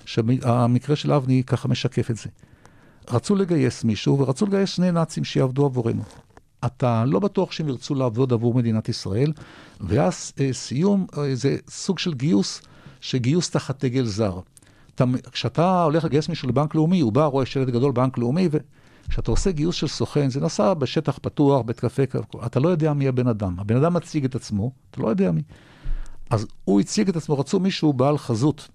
Speaker 5: שהמקרה של אבני ככה משקף את זה. רצו לגייס מישהו ורצו לגייס שני נאצים שיעבדו עבורנו. אתה לא בטוח שהם ירצו לעבוד עבור מדינת ישראל, ואז אה, סיום, אה, זה סוג של גיוס, שגיוס תחת דגל זר. אתה, כשאתה הולך לגייס מישהו לבנק לאומי, הוא בא, רואה שלט גדול בנק לאומי, וכשאתה עושה גיוס של סוכן, זה נעשה בשטח פתוח, בית קפה, אתה לא יודע מי הבן אדם. הבן אדם מציג את עצמו, אתה לא יודע מי. אז הוא הציג את עצמו, רצו מישהו בעל חזות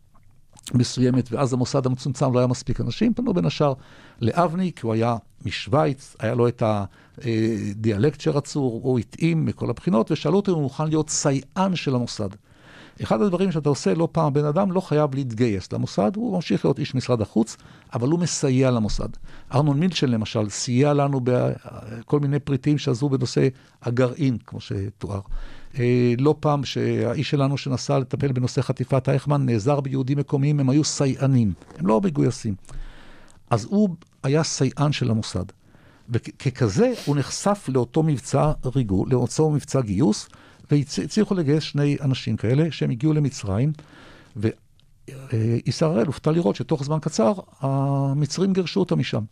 Speaker 5: מסוימת, ואז המוסד המצומצם לא היה מספיק אנשים, פנו בין השאר לאבני, כי הוא היה משוויץ, היה לו את הדיאלקט שרצו, הוא התאים מכל הבחינות, ושאלו אותו אם הוא מוכן להיות סייען של המוסד. אחד הדברים שאתה עושה, לא פעם בן אדם לא חייב להתגייס למוסד, הוא ממשיך להיות איש משרד החוץ, אבל הוא מסייע למוסד. ארנון מילצ'ן למשל סייע לנו בכל מיני פריטים שעזרו בנושא הגרעין, כמו שתואר. אה, לא פעם שהאיש שלנו שנסע לטפל בנושא חטיפת אייכמן נעזר ביהודים מקומיים, הם היו סייענים, הם לא מגויסים. אז הוא היה סייען של המוסד. וככזה הוא נחשף לאותו מבצע ריגול, לאותו מבצע גיוס, והצליחו לגייס שני אנשים כאלה שהם הגיעו למצרים, וישראל הופתע לראות שתוך זמן קצר המצרים גירשו אותם משם.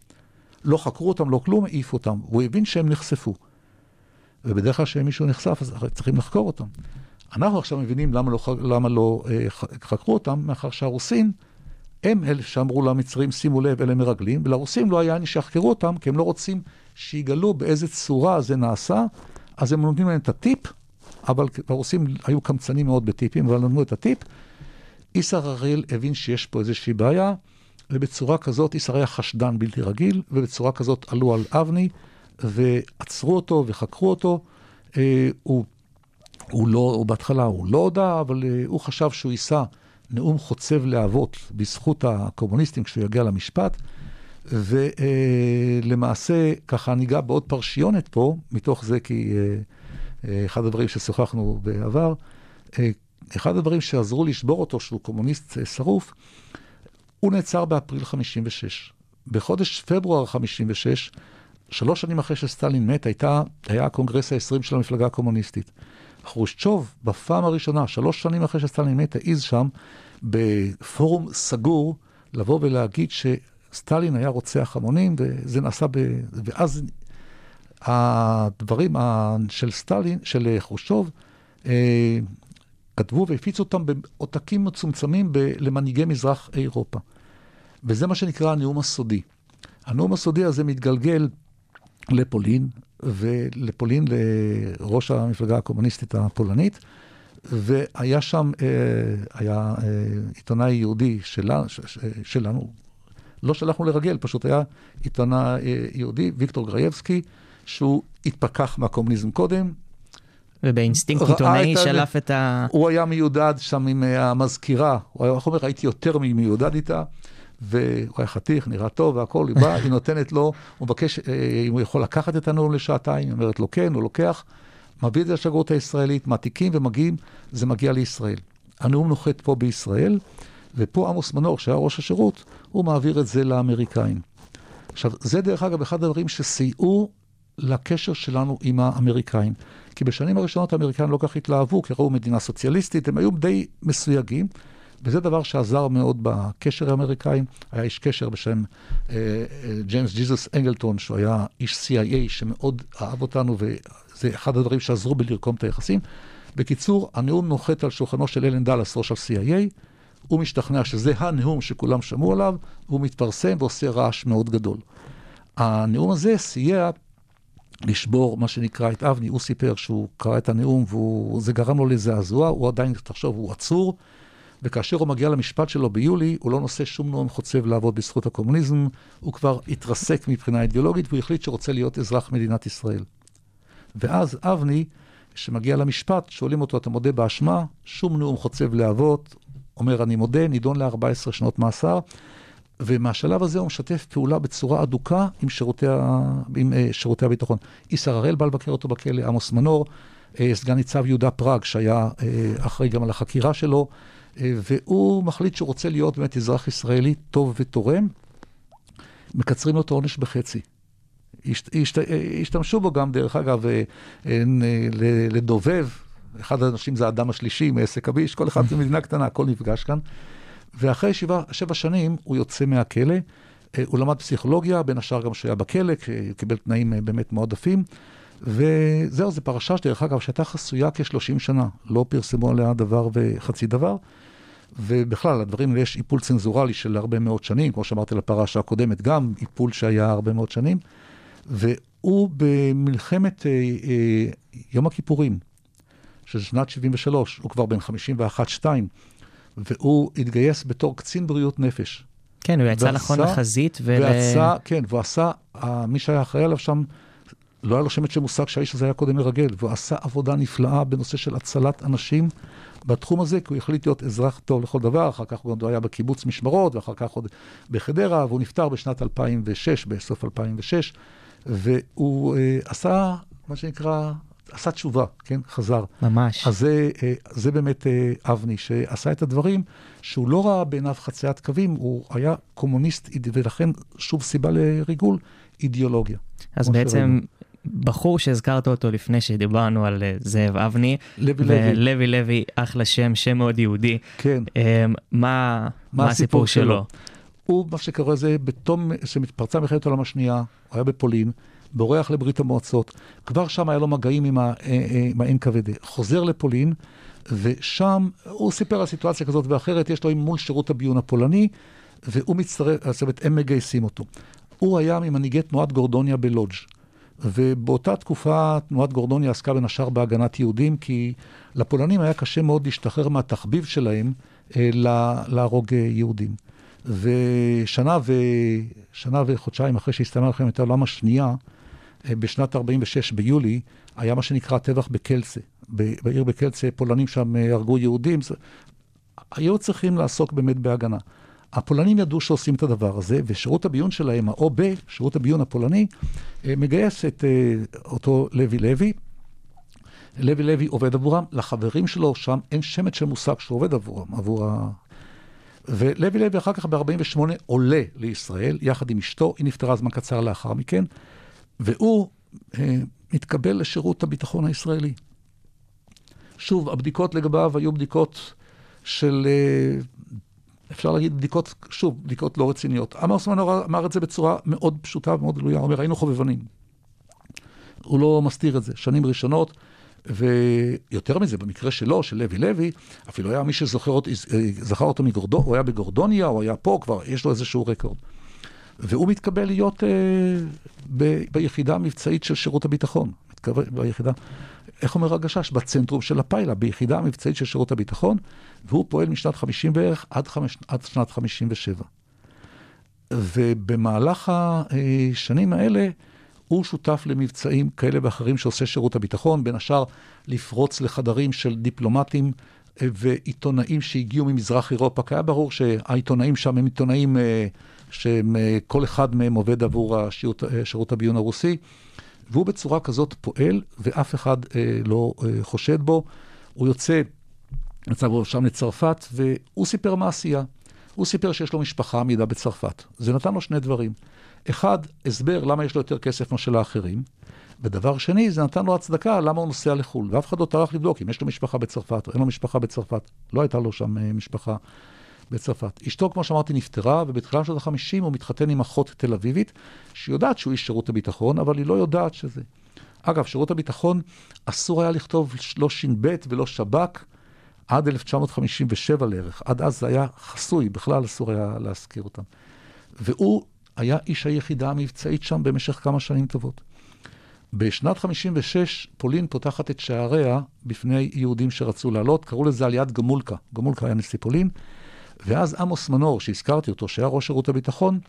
Speaker 5: לא חקרו אותם, לא כלום, העיפו אותם. הוא הבין שהם נחשפו. ובדרך כלל כשמישהו נחשף, אז צריכים לחקור אותם. אנחנו עכשיו מבינים למה לא, למה לא אה, חקרו אותם, מאחר שהרוסים, הם אלה שאמרו למצרים, שימו לב, אלה מרגלים, ולרוסים לא היה עניין שיחקרו אותם, כי הם לא רוצים שיגלו באיזה צורה זה נעשה, אז הם נותנים להם את הטיפ, אבל הרוסים היו קמצנים מאוד בטיפים, אבל נתנו את הטיפ. איסר הראל הבין שיש פה איזושהי בעיה, ובצורה כזאת איסר היה חשדן בלתי רגיל, ובצורה כזאת עלו על אבני, ועצרו אותו וחקרו אותו. אה, הוא, הוא לא, הוא בהתחלה הוא לא הודה, אבל אה, הוא חשב שהוא יישא נאום חוצב להבות בזכות הקומוניסטים כשהוא יגיע למשפט. ולמעשה, אה, ככה ניגע בעוד פרשיונת פה, מתוך זה כי אה, אה, אחד הדברים ששוחחנו בעבר, אה, אחד הדברים שעזרו לשבור אותו, שהוא קומוניסט אה, שרוף, הוא נעצר באפריל 56. בחודש פברואר 56, שלוש שנים אחרי שסטלין מת, הייתה, היה הקונגרס ה-20 של המפלגה הקומוניסטית. חרושצ'וב, בפעם הראשונה, שלוש שנים אחרי שסטלין מת, העז שם, בפורום סגור, לבוא ולהגיד שסטלין היה רוצח המונים, וזה נעשה ב... ואז הדברים של סטלין, של חרושצ'וב, אה, כתבו והפיצו אותם בעותקים מצומצמים ב- למנהיגי מזרח אירופה. וזה מה שנקרא הנאום הסודי. הנאום הסודי הזה מתגלגל לפולין, ולפולין לראש המפלגה הקומוניסטית הפולנית, והיה שם, אה, היה אה, עיתונאי יהודי שלה, שלנו, לא שלחנו לרגל, פשוט היה עיתונאי אה, יהודי, ויקטור גרייבסקי, שהוא התפכח מהקומוניזם קודם,
Speaker 4: ובאינסטינקט עיתונאי שלף את ה...
Speaker 5: הוא היה מיודד שם עם המזכירה, הוא היה, איך אומר, הייתי יותר ממיודד איתה, והוא היה חתיך, נראה טוב והכול, היא באה, היא נותנת לו, הוא מבקש אה, אם הוא יכול לקחת את הנאום לשעתיים, היא אומרת לו כן, הוא לוקח, מביא את זה לשגרירות הישראלית, מעתיקים ומגיעים, זה מגיע לישראל. הנאום נוחת פה בישראל, ופה עמוס מנור, שהיה ראש השירות, הוא מעביר את זה לאמריקאים. עכשיו, זה דרך אגב אחד הדברים שסייעו לקשר שלנו עם האמריקאים. כי בשנים הראשונות האמריקאים לא כך התלהבו, כי ראו מדינה סוציאליסטית, הם היו די מסויגים, וזה דבר שעזר מאוד בקשר האמריקאים. היה איש קשר בשם אה, אה, ג'יימס ג'יזוס אנגלטון, שהוא היה איש CIA שמאוד אהב אותנו, וזה אחד הדברים שעזרו בלרקום את היחסים. בקיצור, הנאום נוחת על שולחנו של אלן דאלאס, ראש ה-CIA, הוא משתכנע שזה הנאום שכולם שמעו עליו, והוא מתפרסם ועושה רעש מאוד גדול. הנאום הזה סייע לשבור מה שנקרא את אבני, הוא סיפר שהוא קרא את הנאום וזה גרם לו לזעזוע, הוא עדיין, תחשוב, הוא עצור, וכאשר הוא מגיע למשפט שלו ביולי, הוא לא נושא שום נאום חוצב לעבוד בזכות הקומוניזם, הוא כבר התרסק מבחינה אידיאולוגית והוא החליט שרוצה להיות אזרח מדינת ישראל. ואז אבני, שמגיע למשפט, שואלים אותו, אתה מודה באשמה? שום נאום חוצב להבות, אומר, אני מודה, נידון ל-14 שנות מאסר, ומהשלב הזה הוא משתף פעולה בצורה אדוקה עם שירותי, ה... עם, uh, שירותי הביטחון. איסר הראל בא לבקר אותו בכלא, עמוס מנור, uh, סגן ניצב יהודה פראג, שהיה uh, אחראי גם על החקירה שלו, והוא מחליט שהוא רוצה להיות באמת אזרח ישראלי טוב ותורם, מקצרים לו את העונש בחצי. השת, השתמשו בו גם, דרך אגב, אה, אה, לדובב, אחד האנשים זה האדם השלישי מעסק הביש, כל אחד במדינה קטנה, הכל נפגש כאן. ואחרי שבע, שבע שנים הוא יוצא מהכלא, אה, הוא למד פסיכולוגיה, בין השאר גם שהיה בכלא, קיבל תנאים אה, באמת מועדפים. וזהו, זו פרשה שדרך אגב, שהייתה חסויה כ-30 שנה, לא פרסמו עליה דבר וחצי דבר. ובכלל, הדברים האלה יש איפול צנזורלי של הרבה מאוד שנים, כמו שאמרתי לפרשה הקודמת, גם איפול שהיה הרבה מאוד שנים. והוא במלחמת אה, אה, יום הכיפורים של שנת 73, הוא כבר בן 51-2, והוא התגייס בתור קצין בריאות נפש.
Speaker 4: כן, הוא יצא נכון לחזית ול...
Speaker 5: ועשה, כן, והוא עשה, אה, מי שהיה אחראי עליו שם, לא היה לו שמץ של מושג שהאיש הזה היה קודם מרגל, והוא עשה עבודה נפלאה בנושא של הצלת אנשים בתחום הזה, כי הוא החליט להיות אזרח טוב לכל דבר, אחר כך הוא גם היה בקיבוץ משמרות, ואחר כך עוד בחדרה, והוא נפטר בשנת 2006, בסוף 2006, והוא אה, עשה, מה שנקרא, עשה תשובה, כן, חזר.
Speaker 4: ממש.
Speaker 5: אז זה, אה, זה באמת אה, אבני, שעשה את הדברים שהוא לא ראה בעיניו חציית קווים, הוא היה קומוניסט, ולכן, שוב סיבה לריגול, אידיאולוגיה.
Speaker 4: אז בעצם
Speaker 5: שראינו.
Speaker 4: בחור שהזכרת אותו לפני שדיברנו על אה, זאב אבני,
Speaker 5: לוי לוי.
Speaker 4: ולוי לוי, אחלה שם, שם מאוד יהודי.
Speaker 5: כן.
Speaker 4: אה, מה מה הסיפור שלו?
Speaker 5: הוא, מה שקורה זה, בתום שמתפרצה מלחמת העולם השנייה, הוא היה בפולין, בורח לברית המועצות, כבר שם היה לו מגעים עם אה, אה, עם ה-NKVD. חוזר לפולין, ושם הוא סיפר על סיטואציה כזאת ואחרת, יש לו מול שירות הביון הפולני, והוא מצטרף, זאת אומרת, הם מגייסים אותו. הוא היה ממנהיגי תנועת גורדוניה בלודג'. ובאותה תקופה תנועת גורדוניה עסקה בין השאר בהגנת יהודים, כי לפולנים היה קשה מאוד להשתחרר מהתחביב שלהם אה, לה- להרוג אה, יהודים. ושנה ו... שנה וחודשיים אחרי שהסתיימה מלחמת העולם השנייה, אה, בשנת 46 ביולי, היה מה שנקרא טבח בקלצה. בעיר בקלצה פולנים שם אה, הרגו יהודים. היו צריכים לעסוק באמת בהגנה. הפולנים ידעו שעושים את הדבר הזה, ושירות הביון שלהם, ה-OB, שירות הביון הפולני, אה, מגייס את אה, אותו לוי לוי. לוי לוי עובד עבורם, לחברים שלו שם אין שמץ של מושג שהוא עובד עבורם, עבור ה... ולוי לוי אחר כך ב-48 עולה לישראל, יחד עם אשתו, היא נפטרה זמן קצר לאחר מכן, והוא אה, מתקבל לשירות הביטחון הישראלי. שוב, הבדיקות לגביו היו בדיקות של, אה, אפשר להגיד בדיקות, שוב, בדיקות לא רציניות. עמוס מנור אמר את זה בצורה מאוד פשוטה ומאוד גלויה, הוא אומר, היינו חובבנים. הוא לא מסתיר את זה. שנים ראשונות, ויותר מזה, במקרה שלו, של לוי לוי, אפילו היה מי שזכר זכר אותו מגורדוניה, הוא היה בגורדוניה, הוא היה פה, כבר יש לו איזשהו רקורד. והוא מתקבל להיות אה, ב, ביחידה המבצעית של שירות הביטחון. מתקבל ביחידה, איך אומר הגשש? בצנטרום של הפיילה, ביחידה המבצעית של שירות הביטחון, והוא פועל משנת 50 בערך עד, חמש, עד שנת 57. ובמהלך השנים האלה, הוא שותף למבצעים כאלה ואחרים שעושה שירות הביטחון, בין השאר לפרוץ לחדרים של דיפלומטים אה, ועיתונאים שהגיעו ממזרח אירופה, כי היה ברור שהעיתונאים שם הם עיתונאים אה, שכל אחד מהם עובד עבור השירות, אה, שירות הביון הרוסי, והוא בצורה כזאת פועל, ואף אחד לא חושד בו. הוא יוצא, יצא בו שם לצרפת, והוא סיפר מה עשייה. הוא סיפר שיש לו משפחה עמידה בצרפת. זה נתן לו שני דברים. אחד, הסבר למה יש לו יותר כסף מאשר לאחרים, ודבר שני, זה נתן לו הצדקה למה הוא נוסע לחו"ל. ואף אחד לא טרח לבדוק אם יש לו משפחה בצרפת או אין לו משפחה בצרפת. לא הייתה לו שם uh, משפחה בצרפת. אשתו, כמו שאמרתי, נפטרה, ובתחילת שנות ה-50 הוא מתחתן עם אחות תל אביבית, שיודעת שהוא איש שירות הביטחון, אבל היא לא יודעת שזה. אגב, שירות הביטחון, אסור היה לכתוב לא ש"ב ולא שב"כ עד 1957 לערך. עד אז זה היה חסוי, בכלל אסור היה להזכיר אותם. והוא היה איש היחידה המבצעית שם במשך כמה שנים טובות. בשנת 56' פולין פותחת את שעריה בפני יהודים שרצו לעלות, קראו לזה עליית גמולקה. גמולקה היה נשיא פולין, ואז עמוס מנור, שהזכרתי אותו, שהיה ראש שירות הביטחון,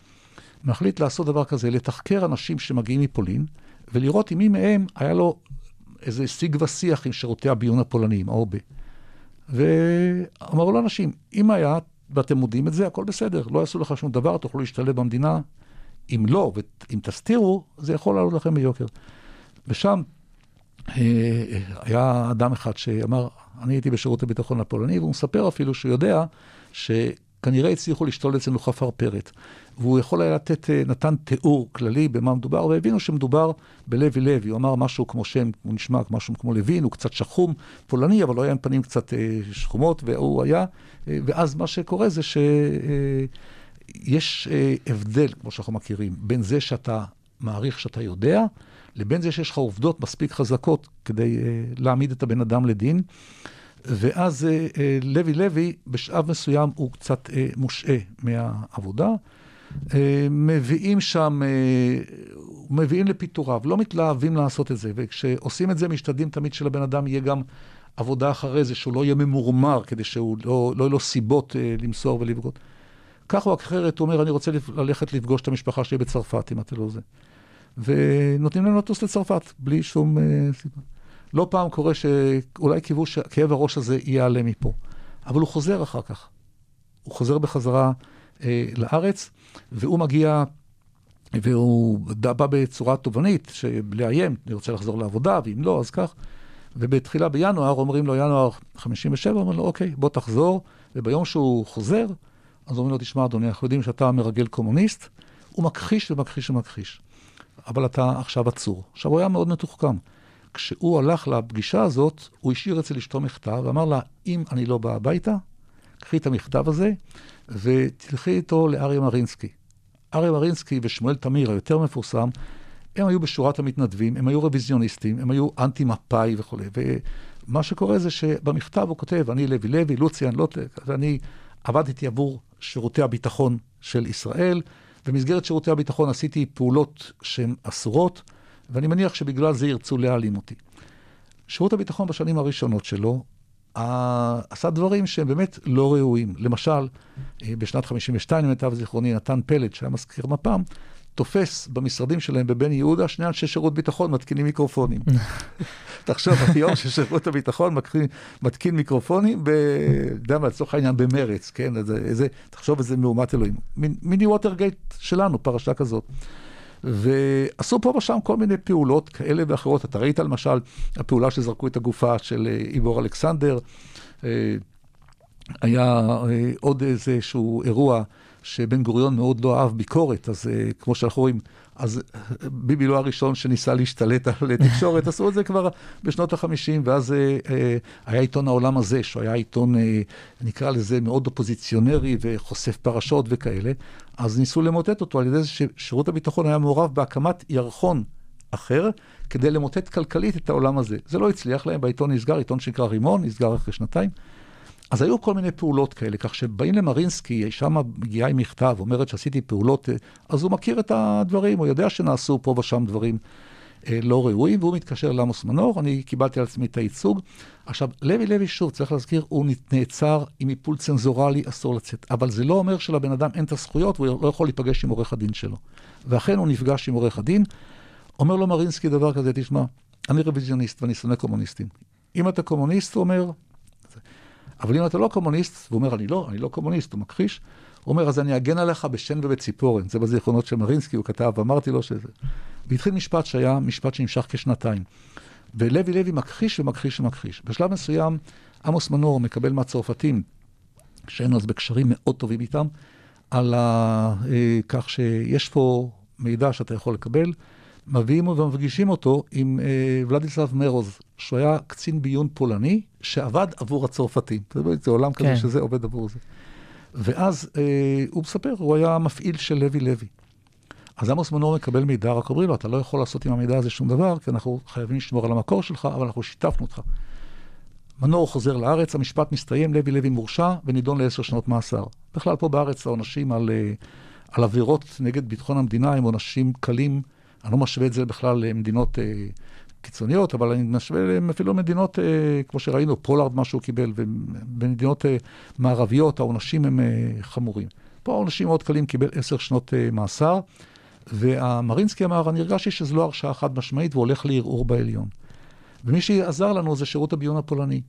Speaker 5: מחליט לעשות דבר כזה, לתחקר אנשים שמגיעים מפולין, ולראות אם מי מהם היה לו איזה שיג ושיח עם שירותי הביון הפולניים, האובה. ואמרו לאנשים, אם היה, ואתם מודיעים את זה, הכל בסדר, לא יעשו לך שום דבר, תוכלו להשתלב במדינה. אם לא, ואם תסתירו, זה יכול לעלות לכם ביוקר. ושם אה, היה אדם אחד שאמר, אני הייתי בשירות הביטחון הפולני, והוא מספר אפילו שהוא יודע שכנראה הצליחו לשתול אצלנו חפרפרת. והוא יכול היה לתת, אה, נתן תיאור כללי במה מדובר, והבינו שמדובר בלוי לוי. הוא אמר משהו כמו שם, הוא נשמע משהו כמו לוין, הוא קצת שחום, פולני, אבל הוא היה עם פנים קצת אה, שחומות, והוא היה, אה, ואז מה שקורה זה שיש הבדל, כמו שאנחנו מכירים, בין זה שאתה מעריך שאתה יודע, לבין זה שיש לך עובדות מספיק חזקות כדי להעמיד את הבן אדם לדין. ואז לוי לוי, בשלב מסוים הוא קצת מושעה מהעבודה. אה, מביאים שם, אה, מביאים לפיטוריו, לא מתלהבים לעשות את זה, וכשעושים את זה משתדלים תמיד שלבן אדם יהיה גם עבודה אחרי זה, שהוא לא יהיה ממורמר, כדי שהוא לא, לא יהיו לו סיבות אה, למסור ולבגוד. כך או אחרת, הוא אומר, אני רוצה ללכת לפגוש את המשפחה שלי בצרפת, אם אתה לא זה. ונותנים להם לטוס לצרפת, בלי שום סיבה. לא פעם קורה שאולי קיוו שכאב הראש הזה ייעלם מפה, אבל הוא חוזר אחר כך. הוא חוזר בחזרה אה, לארץ, והוא מגיע, והוא בא בצורה תובענית, לאיים, רוצה לחזור לעבודה, ואם לא, אז כך. ובתחילה בינואר אומרים לו, ינואר 57, אומרים לו, אוקיי, בוא תחזור, וביום שהוא חוזר, אז אומרים לו, תשמע, אדוני, אנחנו יודעים שאתה מרגל קומוניסט, הוא מכחיש ומכחיש ומכחיש. אבל אתה עכשיו עצור. עכשיו, הוא היה מאוד מתוחכם. כשהוא הלך לפגישה הזאת, הוא השאיר אצל אשתו מכתב, ואמר לה, אם אני לא בא הביתה, קחי את המכתב הזה, ותלכי איתו לאריה מרינסקי. אריה מרינסקי ושמואל תמיר, היותר מפורסם, הם היו בשורת המתנדבים, הם היו רוויזיוניסטים, הם היו אנטי-מפא"י וכולי. ומה שקורה זה שבמכתב הוא כותב, אני לוי לוי, לוציאן, לא... ואני עבדתי עבור שירותי הביטחון של ישראל. במסגרת שירותי הביטחון עשיתי פעולות שהן אסורות, ואני מניח שבגלל זה ירצו להעלים אותי. שירות הביטחון בשנים הראשונות שלו עשה דברים שהם באמת לא ראויים. למשל, אה, בשנת 52, למיטב זיכרוני, נתן פלד, שהיה מזכיר מפ"ם, תופס במשרדים שלהם בבן יהודה שני אנשי שירות ביטחון מתקינים מיקרופונים. תחשוב, היום ששירות הביטחון מתקין, מתקין מיקרופונים, יודע מה, לצורך העניין במרץ, כן? איזה, איזה, תחשוב איזה מהומת אלוהים. מיני ווטרגייט שלנו, פרשה כזאת. ועשו פה ושם כל מיני פעולות כאלה ואחרות. אתה ראית למשל, הפעולה שזרקו את הגופה של אה, איבור אלכסנדר, אה, היה אה, עוד איזשהו אירוע שבן גוריון מאוד לא אהב ביקורת, אז כמו שאנחנו רואים, אז ביבי לא הראשון שניסה להשתלט על תקשורת, עשו את זה כבר בשנות ה-50, ואז היה עיתון העולם הזה, שהוא היה עיתון, נקרא לזה, מאוד אופוזיציונרי וחושף פרשות וכאלה, אז ניסו למוטט אותו על ידי זה ששירות הביטחון היה מעורב בהקמת ירחון אחר, כדי למוטט כלכלית את העולם הזה. זה לא הצליח להם, בעיתון נסגר, עיתון שנקרא רימון, נסגר אחרי שנתיים. אז היו כל מיני פעולות כאלה, כך שבאים למרינסקי, שם מגיעה עם מכתב, אומרת שעשיתי פעולות, אז הוא מכיר את הדברים, הוא יודע שנעשו פה ושם דברים אה, לא ראויים, והוא מתקשר לעמוס מנור, אני קיבלתי על עצמי את הייצוג. עכשיו, לוי לוי, שוב, צריך להזכיר, הוא נעצר עם איפול צנזורלי, אסור לצאת. אבל זה לא אומר שלבן אדם אין את הזכויות, והוא לא יכול להיפגש עם עורך הדין שלו. ואכן הוא נפגש עם עורך הדין, אומר לו מרינסקי דבר כזה, תשמע, אני רוויזיוניסט ואני שונא קומוניסטים. אם אתה קומוניסט, הוא אומר, אבל אם אתה לא קומוניסט, הוא אומר, אני לא, אני לא קומוניסט, הוא מכחיש, הוא אומר, אז אני אגן עליך בשן ובציפורן. זה בזיכרונות של מרינסקי, הוא כתב, אמרתי לו שזה... והתחיל משפט שהיה משפט שנמשך כשנתיים. ולוי לוי מכחיש ומכחיש ומכחיש. בשלב מסוים, עמוס מנור מקבל מהצרפתים, שהיינו אז בקשרים מאוד טובים איתם, על ה... אה, כך שיש פה מידע שאתה יכול לקבל, מביאים ומפגישים אותו עם אה, ולדיסלב מרוז, שהוא היה קצין ביון פולני, שעבד עבור הצרפתים. זה עולם כזה
Speaker 4: כן.
Speaker 5: שזה עובד עבור זה. ואז אה, הוא מספר, הוא היה מפעיל של לוי לוי. אז עמוס מנור מקבל מידע, רק אומרים לו, אתה לא יכול לעשות עם המידע הזה שום דבר, כי אנחנו חייבים לשמור על המקור שלך, אבל אנחנו שיתפנו אותך. מנור חוזר לארץ, המשפט מסתיים, לוי לוי מורשע ונידון לעשר שנות מאסר. בכלל, פה בארץ העונשים על, אה, על עבירות נגד ביטחון המדינה הם עונשים קלים. אני לא משווה את זה בכלל למדינות אה, קיצוניות, אבל אני משווה להם אפילו מדינות, אה, כמו שראינו, פולארד, מה שהוא קיבל, ובמדינות אה, מערביות העונשים הם אה, חמורים. פה העונשים מאוד קלים, קיבל עשר שנות אה, מאסר, והמרינסקי אמר, אני הרגשתי שזו לא הרשעה חד משמעית, והוא הולך לערעור בעליון. ומי שעזר לנו זה שירות הביון הפולני,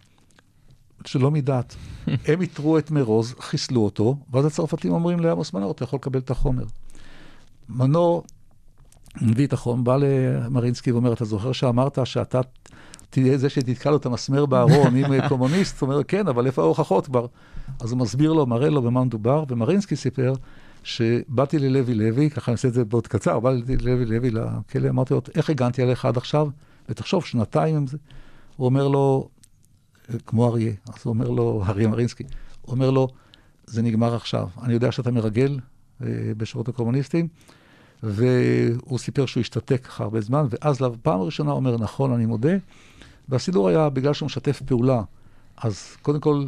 Speaker 5: שלא מדעת. הם איתרו את מרוז, חיסלו אותו, ואז הצרפתים אומרים לעמוס מנור, אתה יכול לקבל את החומר. מנור מביא את החומר, בא למרינסקי ואומר, אתה זוכר שאמרת שאתה תהיה זה שתתקע לו את המסמר בארון עם קומוניסט? הוא אומר, כן, אבל איפה ההוכחות כבר? אז הוא מסביר לו, מראה לו במה מדובר, ומרינסקי סיפר שבאתי ללוי לוי, ככה אני אעשה את זה בעוד קצר, באתי ללוי לוי לכלא, אמרתי לו, איך הגנתי עליך עד עכשיו? ותחשוב, שנתיים עם זה. הוא אומר לו, כמו אריה, אז הוא אומר לו, אריה מרינסקי, הוא אומר לו, זה נגמר עכשיו. אני יודע שאתה מרגל אה, בשירות הקומוניסטים, והוא סיפר שהוא השתתק ככה הרבה זמן, ואז לפעם הראשונה הוא אומר, נכון, אני מודה. והסידור היה, בגלל שהוא משתף פעולה, אז קודם כל,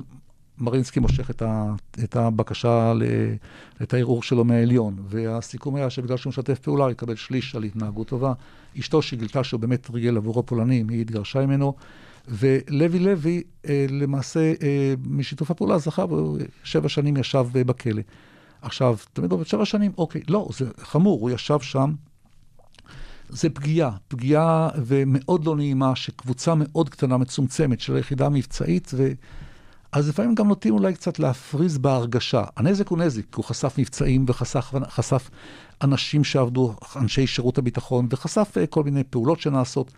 Speaker 5: מרינסקי מושך את, ה, את הבקשה, ל, את הערעור שלו מהעליון, והסיכום היה שבגלל שהוא משתף פעולה, הוא יקבל שליש על התנהגות טובה. אשתו שגילתה שהוא באמת ריגל עבורו פולנים, היא התגרשה ממנו, ולוי לוי, אה, למעשה, אה, משיתוף הפעולה זכה, שבע שנים ישב אה, בכלא. עכשיו, תמיד אומרים, שבע שנים, אוקיי, לא, זה חמור, הוא ישב שם. זה פגיעה, פגיעה ומאוד לא נעימה, שקבוצה מאוד קטנה, מצומצמת, של היחידה המבצעית, ו... אז לפעמים גם נוטים אולי קצת להפריז בהרגשה. הנזק הוא נזק, הוא חשף מבצעים וחשף חשף אנשים שעבדו, אנשי שירות הביטחון, וחשף אה, כל מיני פעולות שנעשות.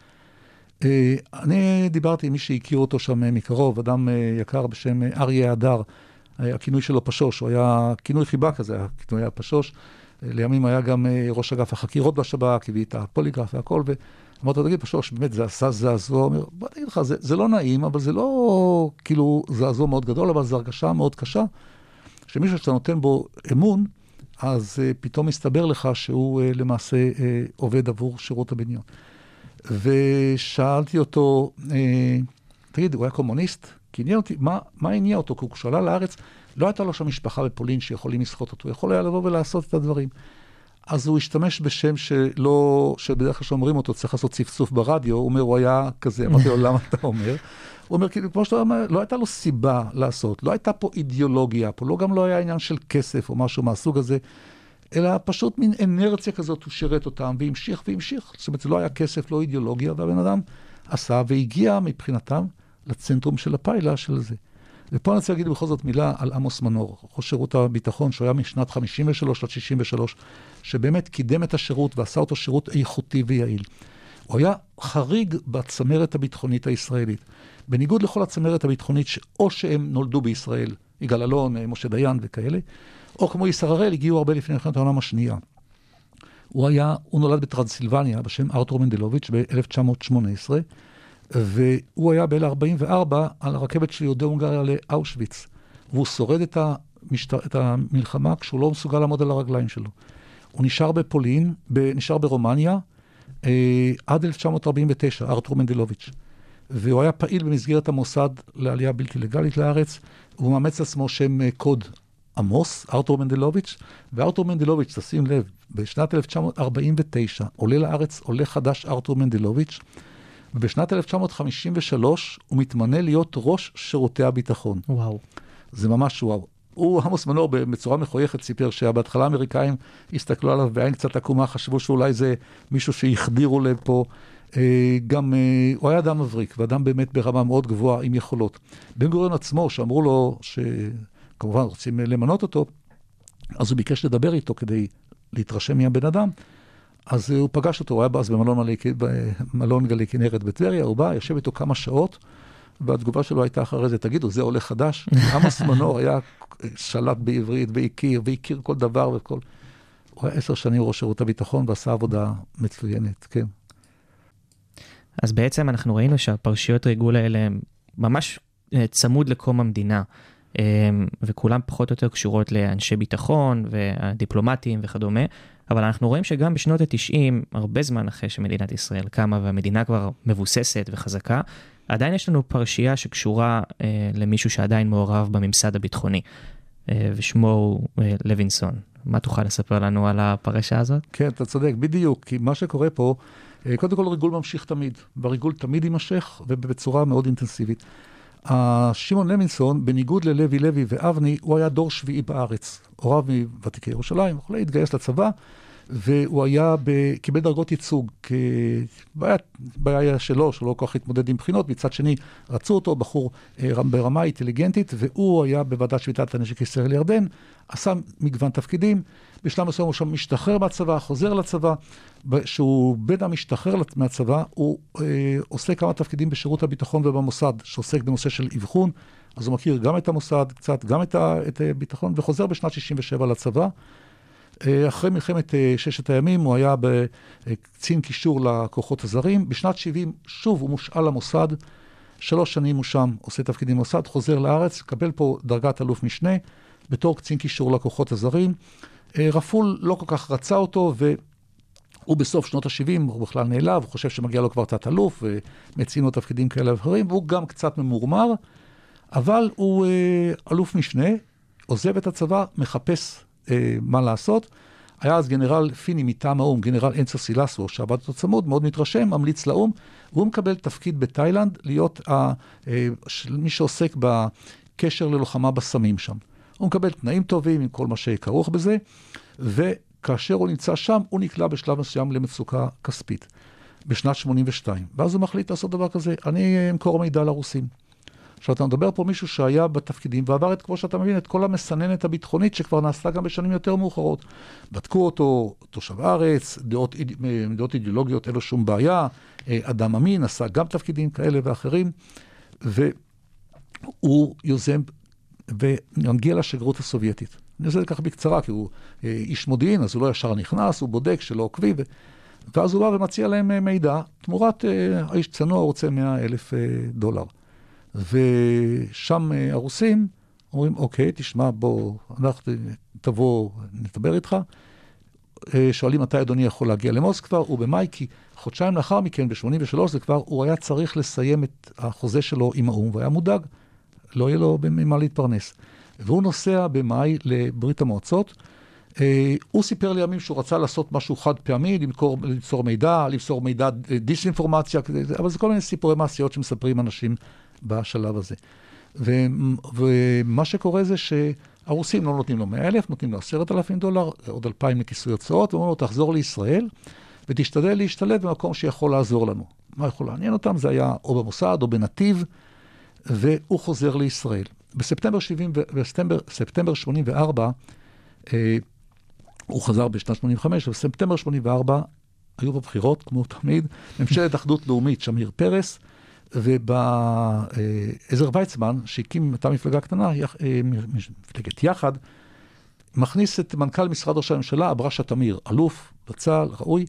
Speaker 5: אה, אני דיברתי עם מי שהכיר אותו שם מקרוב, אדם אה, יקר בשם אריה הדר, הכינוי שלו פשוש, הוא היה כינוי חיבה כזה, הכינוי היה פשוש. לימים היה גם ראש אגף החקירות בשב"כ, הביא את הפוליגרף והכל, ואמרתי לו, תגיד, פשוש, באמת, זה עשה זעזוע. הוא אומר, בוא נגיד לך, זה, זה לא נעים, אבל זה לא כאילו זעזוע מאוד גדול, אבל זו הרגשה מאוד קשה, שמישהו שאתה נותן בו אמון, אז uh, פתאום מסתבר לך שהוא uh, למעשה uh, עובד עבור שירות הבניון. ושאלתי אותו, uh, תגיד, הוא היה קומוניסט? כי עניין אותי, מה, מה הניע אותו? כי כשהוא עלה לארץ, לא הייתה לו שם משפחה בפולין שיכולים לסחוט אותו, יכול היה לבוא ולעשות את הדברים. אז הוא השתמש בשם שלא, שבדרך כלל שאומרים אותו, צריך לעשות צפצוף ברדיו, הוא אומר, הוא היה כזה, אמרתי לו, למה אתה אומר? הוא אומר, כאילו, כמו שאתה אומר, לא הייתה לו סיבה לעשות, לא הייתה פה אידיאולוגיה, פה לא גם לא היה עניין של כסף או משהו מהסוג הזה, אלא פשוט מין אנרציה כזאת, הוא שירת אותם, והמשיך והמשיך. זאת אומרת, זה לא היה כסף, לא אידיאולוגיה, והבן אדם עשה והגיע מבחינתם לצנטרום של הפיילה של זה. ופה אני רוצה להגיד בכל זאת מילה על עמוס מנור, ראש שירות הביטחון, שהוא היה משנת 53 עד 63, שבאמת קידם את השירות ועשה אותו שירות איכותי ויעיל. הוא היה חריג בצמרת הביטחונית הישראלית. בניגוד לכל הצמרת הביטחונית, או שהם נולדו בישראל, יגאל אלון, משה דיין וכאלה, או כמו ישר הראל, הגיעו הרבה לפני מלחמת העולם השנייה. הוא היה, הוא נולד בטרנסילבניה בשם ארתור מנדלוביץ' ב-1918, והוא היה ב-1944 על הרכבת של יהודי הונגריה לאושוויץ, והוא שורד את, המשת... את המלחמה כשהוא לא מסוגל לעמוד על הרגליים שלו. הוא נשאר בפולין, ב... נשאר ברומניה, אה, עד 1949, ארתור מנדלוביץ'. והוא היה פעיל במסגרת המוסד לעלייה בלתי לגלית לארץ, והוא מאמץ לעצמו שם אה, קוד עמוס, ארתור מנדלוביץ', וארתור מנדלוביץ', תשים לב, בשנת 1949 עולה לארץ עולה חדש ארתור מנדלוביץ', ובשנת 1953 הוא מתמנה להיות ראש שירותי הביטחון.
Speaker 4: וואו.
Speaker 5: זה ממש וואו. הוא, עמוס מנור, בצורה מחויכת סיפר שבהתחלה האמריקאים הסתכלו עליו בעין קצת עקומה, חשבו שאולי זה מישהו שהחדירו לפה. אה, גם, אה, הוא היה אדם מבריק, ואדם באמת ברמה מאוד גבוהה עם יכולות. בן גוריון עצמו, שאמרו לו שכמובן רוצים למנות אותו, אז הוא ביקש לדבר איתו כדי להתרשם מהבן אדם. אז הוא פגש אותו, הוא היה אז במלון מלא- במלון גלי כנרת בטבריה, הוא בא, יושב איתו כמה שעות, והתגובה שלו הייתה אחרי זה, תגידו, זה עולה חדש? עמוס מנור היה שלט בעברית והכיר, והכיר כל דבר וכל... הוא היה עשר שנים ראש שירות הביטחון ועשה עבודה מצוינת, כן.
Speaker 4: אז בעצם אנחנו ראינו שהפרשיות ריגול האלה הם ממש אה, צמוד לקום המדינה, אה, וכולם פחות או יותר קשורות לאנשי ביטחון והדיפלומטים וכדומה, אבל אנחנו רואים שגם בשנות ה-90, הרבה זמן אחרי שמדינת ישראל קמה והמדינה כבר מבוססת וחזקה, עדיין יש לנו פרשייה שקשורה אה, למישהו שעדיין מעורב בממסד הביטחוני, אה, ושמו הוא אה, לוינסון. מה תוכל לספר לנו על הפרשה הזאת?
Speaker 5: כן, אתה צודק, בדיוק, כי מה שקורה פה, אה, קודם כל ריגול ממשיך תמיד, והריגול תמיד יימשך ובצורה מאוד אינטנסיבית. שמעון לוינסון, בניגוד ללוי לוי ואבני, הוא היה דור שביעי בארץ. הוריו מוותיקי ירושלים וכולי, התגייס לצבא, והוא היה, ב... קיבל דרגות ייצוג. כ- בעיה, שלו, שלא כל כך התמודד עם בחינות, מצד שני, רצו אותו, בחור אה, ברמה אינטליגנטית, והוא היה בוועדת שביתת הנשק ישראל ירדן, עשה מגוון תפקידים. בשלב מסוים הוא שם משתחרר מהצבא, חוזר לצבא. כשהוא בין המשתחרר מהצבא, הוא אה, עושה כמה תפקידים בשירות הביטחון ובמוסד, שעוסק בנושא של אבחון. אז הוא מכיר גם את המוסד, קצת, גם את ה- את הביטחון, וחוזר בשנת 67 לצבא. אה, אחרי מלחמת אה, ששת הימים הוא היה בקצין קישור לכוחות הזרים. בשנת 70 שוב הוא מושאל למוסד, שלוש שנים הוא שם, עושה תפקידים במוסד, חוזר לארץ, מקבל פה דרגת אלוף משנה, בתור קצין קישור לכוחות הזרים. אה, רפול לא כל כך רצה אותו, והוא בסוף שנות ה-70, הוא בכלל נעלב, הוא חושב שמגיע לו כבר תת-אלוף, ומציעים לו תפקידים כאלה ואחרים, והוא גם קצת ממורמר, אבל הוא אלוף משנה, עוזב את הצבא, מחפש אה, מה לעשות. היה אז גנרל פיני מטעם האו"ם, גנרל אנצו סילסו, שעבד אותו צמוד, מאוד מתרשם, ממליץ לאו"ם, והוא מקבל תפקיד בתאילנד, להיות ה, אה, מי שעוסק בקשר ללוחמה בסמים שם. הוא מקבל תנאים טובים עם כל מה שכרוך בזה, וכאשר הוא נמצא שם, הוא נקלע בשלב מסוים למצוקה כספית, בשנת 82. ואז הוא מחליט לעשות דבר כזה, אני אמכור מידע לרוסים. עכשיו, אתה מדבר פה מישהו שהיה בתפקידים ועבר את, כמו שאתה מבין, את כל המסננת הביטחונית שכבר נעשתה גם בשנים יותר מאוחרות. בדקו אותו, תושב הארץ, דעות, דעות אידיאולוגיות, אין לו שום בעיה, אה, אדם אמין, עשה גם תפקידים כאלה ואחרים, והוא יוזם ומגיע לשגרירות הסובייטית. אני עושה את זה ככה בקצרה, כי הוא אה, איש מודיעין, אז הוא לא ישר נכנס, הוא בודק שלא עוקבים, ו... ואז הוא בא ומציע להם אה, מידע, תמורת האיש צנוע רוצה 100 אלף אה, דולר. ושם אה, הרוסים אומרים, אוקיי, תשמע, בוא, אנחנו תבוא, נדבר איתך. אה, שואלים מתי אדוני יכול להגיע למוסקבה, הוא במאי, כי חודשיים לאחר מכן, ב-83, זה כבר, הוא היה צריך לסיים את החוזה שלו עם האו"ם, והיה מודאג, לא יהיה לו ממה להתפרנס. והוא נוסע במאי לברית המועצות. אה, הוא סיפר לימים שהוא רצה לעשות משהו חד פעמי, למכור, למסור מידע, למסור מידע, דיסאינפורמציה, אבל זה כל מיני סיפורי מעשיות שמספרים אנשים בשלב הזה. ו, ומה שקורה זה שהרוסים לא נותנים לו 100 אלף, נותנים לו 10,000 דולר, עוד 2,000 לכיסוי הוצאות, ואומרים לו, תחזור לישראל ותשתדל להשתלב במקום שיכול לעזור לנו. מה יכול לעניין אותם? זה היה או במוסד או בנתיב, והוא חוזר לישראל. בספטמבר, 70, ו- בספטמבר, ספטמבר 84, אה, הוא חזר בשנת 85, ובספטמבר 84 היו בבחירות, כמו תמיד, ממשלת אחדות לאומית, שמיר פרס, ובעזר ויצמן, שהקים את המפלגה קטנה, יח- אה, מפלגת יחד, מכניס את מנכ"ל משרד ראש הממשלה, אברשה תמיר, אלוף בצה"ל, ראוי,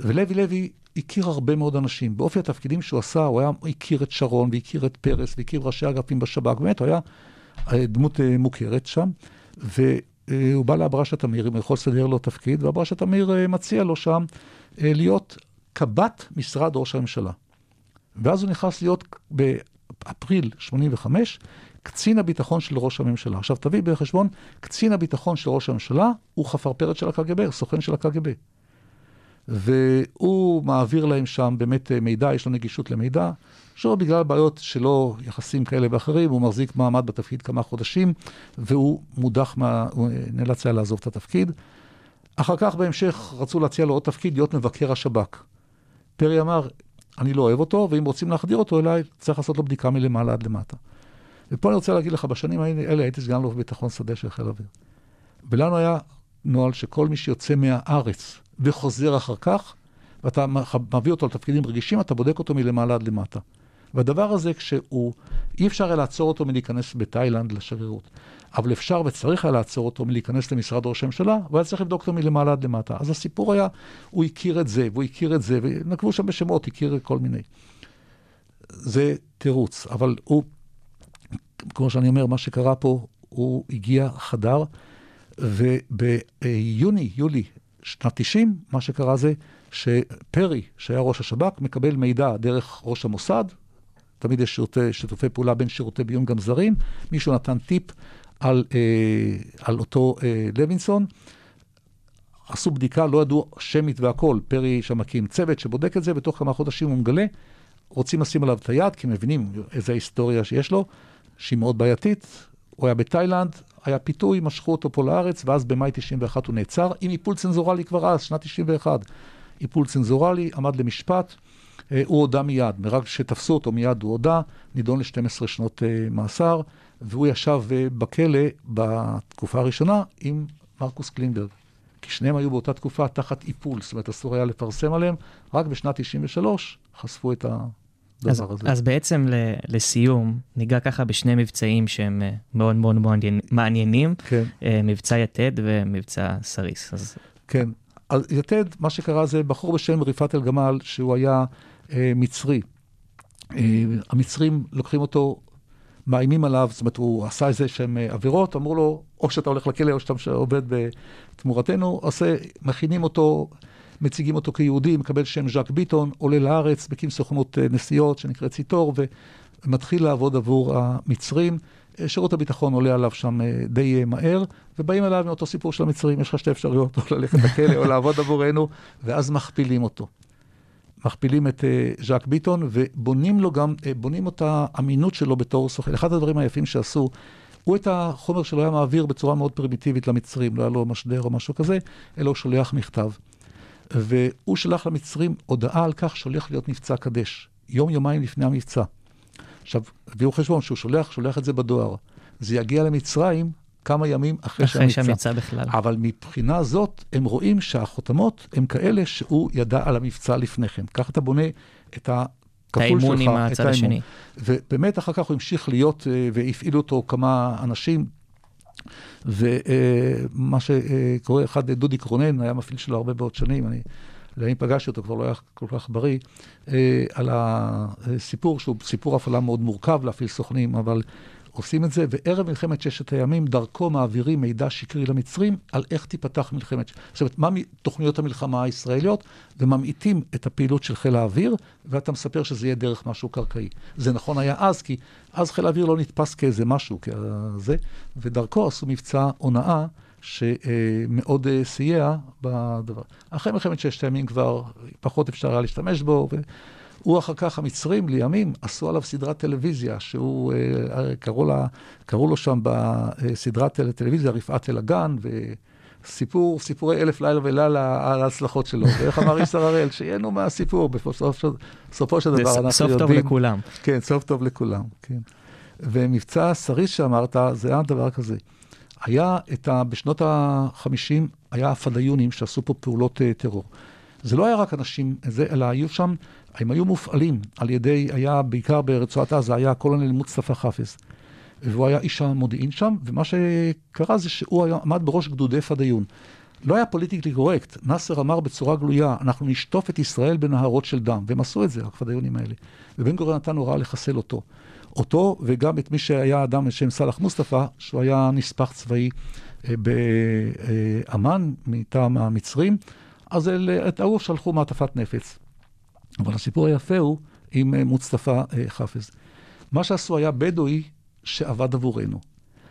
Speaker 5: ולוי לוי הכיר הרבה מאוד אנשים. באופי התפקידים שהוא עשה, הוא היה, הכיר את שרון, והכיר את פרס, והכיר ראשי אגפים בשב"כ, באמת, הוא היה אה, דמות אה, מוכרת שם, והוא בא לאברשה תמיר, אם הוא יכול לסדר לו תפקיד, ואברשה תמיר מציע לו שם להיות קב"ט משרד ראש הממשלה. ואז הוא נכנס להיות באפריל 85, קצין הביטחון של ראש הממשלה. עכשיו תביא בחשבון, קצין הביטחון של ראש הממשלה הוא חפרפרת של הקג"ב, סוכן של הקג"ב. והוא מעביר להם שם באמת אה, מידע, יש לו נגישות למידע. שוב, בגלל בעיות שלו, יחסים כאלה ואחרים, הוא מחזיק מעמד בתפקיד כמה חודשים, והוא מודח, מה, הוא נאלץ היה לעזוב את התפקיד. אחר כך בהמשך רצו להציע לו עוד תפקיד, להיות מבקר השב"כ. פרי אמר, אני לא אוהב אותו, ואם רוצים להחדיר אותו אליי, צריך לעשות לו בדיקה מלמעלה עד למטה. ופה אני רוצה להגיד לך, בשנים האלה הייתי סגן אלוף ביטחון שדה של חיל האוויר. ולנו היה נוהל שכל מי שיוצא מהארץ וחוזר אחר כך, ואתה מביא אותו לתפקידים רגישים, אתה בודק אותו מלמעלה עד למטה. והדבר הזה, כשהוא, אי אפשר היה לעצור אותו מלהיכנס בתאילנד לשגרירות, אבל אפשר וצריך היה לעצור אותו מלהיכנס למשרד ראש הממשלה, והיה צריך לבדוק אותו מלמעלה עד למטה. אז הסיפור היה, הוא הכיר את זה, והוא הכיר את זה, ונקבו שם בשמות, הכיר כל מיני. זה תירוץ, אבל הוא, כמו שאני אומר, מה שקרה פה, הוא הגיע חדר, וביוני, יולי שנת 90, מה שקרה זה שפרי, שהיה ראש השב"כ, מקבל מידע דרך ראש המוסד, תמיד יש שירותי, שיתופי פעולה בין שירותי ביון גם זרים, מישהו נתן טיפ על, אה, על אותו אה, לוינסון. עשו בדיקה, לא ידעו שמית והכול, פרי שם מקים צוות שבודק את זה, בתוך כמה חודשים הוא מגלה, רוצים לשים עליו את היד, כי מבינים איזה היסטוריה שיש לו, שהיא מאוד בעייתית. הוא היה בתאילנד, היה פיתוי, משכו אותו פה לארץ, ואז במאי 91 הוא נעצר, עם איפול צנזורלי כבר אז, שנת 91. איפול צנזורלי, עמד למשפט, הוא הודה מיד, מרגע שתפסו אותו מיד הוא הודה, נידון ל-12 שנות אה, מאסר, והוא ישב אה, בכלא בתקופה הראשונה עם מרקוס קלינברג. כי שניהם היו באותה תקופה תחת איפול, זאת אומרת אסור היה לפרסם עליהם, רק בשנת 93 חשפו את הדבר
Speaker 4: אז,
Speaker 5: הזה.
Speaker 4: אז בעצם לסיום, ניגע ככה בשני מבצעים שהם אה, מאוד מאוד מעניין- מעניינים,
Speaker 5: כן.
Speaker 4: אה, מבצע יתד ומבצע סריס. אז
Speaker 5: כן. יתד, מה שקרה זה בחור בשם ריפת אל-גמל, שהוא היה אה, מצרי. אה, המצרים לוקחים אותו, מאיימים עליו, זאת אומרת, הוא עשה איזה שהם אה, עבירות, אמרו לו, או שאתה הולך לכלא או שאתה עובד בתמורתנו, עושה, מכינים אותו, מציגים אותו כיהודי, מקבל שם ז'אק ביטון, עולה לארץ, מקים סוכנות אה, נסיעות שנקראת ציטור, ומתחיל לעבוד עבור המצרים. אה, שירות הביטחון עולה עליו שם אה, די אה, מהר, ובאים אליו מאותו סיפור של המצרים, יש לך שתי אפשרויות, או ללכת לכלא או לעבוד עבורנו, ואז מכפילים אותו. מכפילים את אה, ז'אק ביטון, ובונים לו גם, אה, בונים את האמינות שלו בתור סוכן. אחד הדברים היפים שעשו, הוא את החומר שלו היה מעביר בצורה מאוד פרימיטיבית למצרים, לא היה לו משדר או משהו כזה, אלא הוא שולח מכתב. והוא שלח למצרים הודעה על כך שהולך להיות מבצע קדש, יום-יומיים לפני המבצע. עכשיו, הביאו חשבון שהוא שולח, שולח את זה בדואר. זה יגיע למצרים כמה ימים אחרי,
Speaker 4: אחרי
Speaker 5: שהמבצע.
Speaker 4: שהמבצע בכלל.
Speaker 5: אבל מבחינה זאת, הם רואים שהחותמות הם כאלה שהוא ידע על המבצע לפני כן. ככה אתה בונה את הכפול שלך,
Speaker 4: האמון עם
Speaker 5: את
Speaker 4: הצד. השני.
Speaker 5: ובאמת אחר כך הוא המשיך להיות, אה, והפעילו אותו כמה אנשים. ומה שקורה, אחד, דודי קרונן, היה מפעיל שלו הרבה מאוד שנים, אני, אני פגשתי אותו, כבר לא היה כל כך בריא, אה, על הסיפור, שהוא סיפור הפעלה מאוד מורכב להפעיל סוכנים, אבל עושים את זה, וערב מלחמת ששת הימים, דרכו מעבירים מידע שקרי למצרים על איך תיפתח מלחמת... זאת אומרת, מה תוכניות המלחמה הישראליות, וממעיטים את הפעילות של חיל האוויר, ואתה מספר שזה יהיה דרך משהו קרקעי. זה נכון היה אז, כי אז חיל האוויר לא נתפס כאיזה משהו, כזה, ודרכו עשו מבצע הונאה. שמאוד אה, סייע בדבר. אחרי מלחמת ששת הימים כבר פחות אפשר היה להשתמש בו, והוא אחר כך, המצרים לימים עשו עליו סדרת טלוויזיה, שהוא, אה, קראו, לה, קראו לו שם בסדרת טל- טלוויזיה רפעת אל הגן, וסיפור, סיפורי אלף לילה ולילה על ההצלחות שלו. ואיך אמר איסר הראל, שיהנו מהסיפור, בסופו של- דבר אנחנו
Speaker 4: סוף
Speaker 5: יודעים...
Speaker 4: טוב לכולם.
Speaker 5: כן, סוף טוב לכולם, כן. ומבצע סריס שאמרת, זה היה דבר כזה. היה את ה... בשנות ה-50 היה הפדאיונים שעשו פה פעולות uh, טרור. זה לא היה רק אנשים, זה, אלא היו שם, הם היו מופעלים על ידי, היה בעיקר ברצועת עזה, היה הקולונל מוצטפא חאפז. והוא היה איש המודיעין שם, ומה שקרה זה שהוא היה, עמד בראש גדודי פדאיון. לא היה פוליטיקלי קורקט. נאסר אמר בצורה גלויה, אנחנו נשטוף את ישראל בנהרות של דם. והם עשו את זה, הפדאיונים האלה. ובן גוריון נתן הוראה לחסל אותו. אותו וגם את מי שהיה אדם בשם סאלח מוסטפא, שהוא היה נספח צבאי אה, באמ"ן מטעם המצרים, אז את ההוא שלחו מעטפת נפץ. אבל הסיפור היפה הוא עם אה, מוצטפא אה, חאפז. מה שעשו היה בדואי שעבד עבורנו.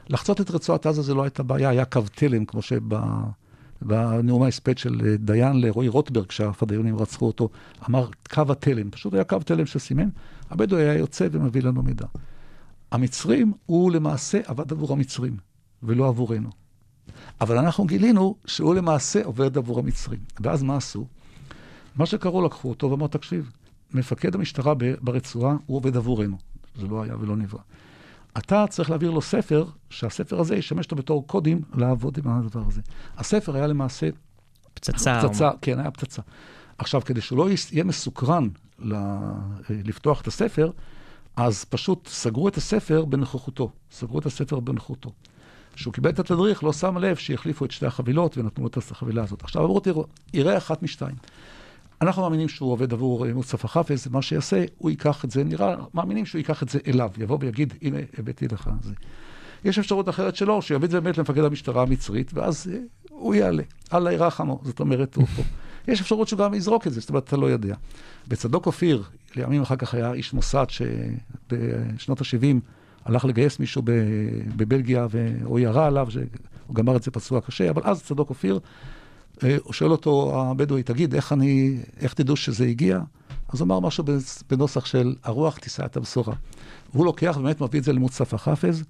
Speaker 5: לחצות את רצועת עזה זה לא הייתה בעיה, היה קו תלם, כמו שבנאום ההספד של אה, דיין לרועי רוטברג, כשהפדאיונים רצחו אותו, אמר קו התלם, פשוט היה קו תלם שסימן, הבדואי היה יוצא ומביא לנו מידע. המצרים, הוא למעשה עבד עבור המצרים, ולא עבורנו. אבל אנחנו גילינו שהוא למעשה עובד עבור המצרים. ואז מה עשו? מה שקראו, לקחו אותו ואמרו, תקשיב, מפקד המשטרה ברצועה, הוא עובד עבורנו. זה לא היה ולא נברא. אתה צריך להעביר לו ספר, שהספר הזה ישמש אותו בתור קודים לעבוד עם הדבר הזה. הספר היה למעשה
Speaker 4: פצצה.
Speaker 5: פצצה, כן, היה פצצה. עכשיו, כדי שהוא לא יהיה מסוקרן ל- אה, לפתוח את הספר, אז פשוט סגרו את הספר בנוכחותו. סגרו את הספר בנוכחותו. כשהוא קיבל את התדריך, לא שם לב שהחליפו את שתי החבילות ונתנו לו את החבילה הזאת. עכשיו, אמרו, תראו, יראה אחת משתיים. אנחנו מאמינים שהוא עובד עבור מוסטפא חאפז, מה שיעשה, הוא ייקח את זה, נראה, מאמינים שהוא ייקח את זה אליו, יבוא ויגיד, הנה, הבאתי לך זה. יש אפשרות אחרת שלו, שיביא את זה באמת למפקד המשטרה המצרית, ואז אה, הוא יעלה. אללה ירחמו, זאת אומרת, הוא פה. יש אפשרות שהוא גם יזרוק את זה, זאת אומרת, אתה לא יודע. וצדוק אופיר, לימים אחר כך היה איש מוסד שבשנות ה-70 הלך לגייס מישהו בבלגיה, והוא ירה עליו, שהוא גמר את זה פצוע קשה, אבל אז צדוק אופיר, הוא שואל אותו, הבדואי, תגיד, איך אני, איך תדעו שזה הגיע? אז הוא אמר משהו בנוסח של הרוח תישא את הבשורה. והוא לוקח ובאמת מביא את זה למוצטפא חאפז.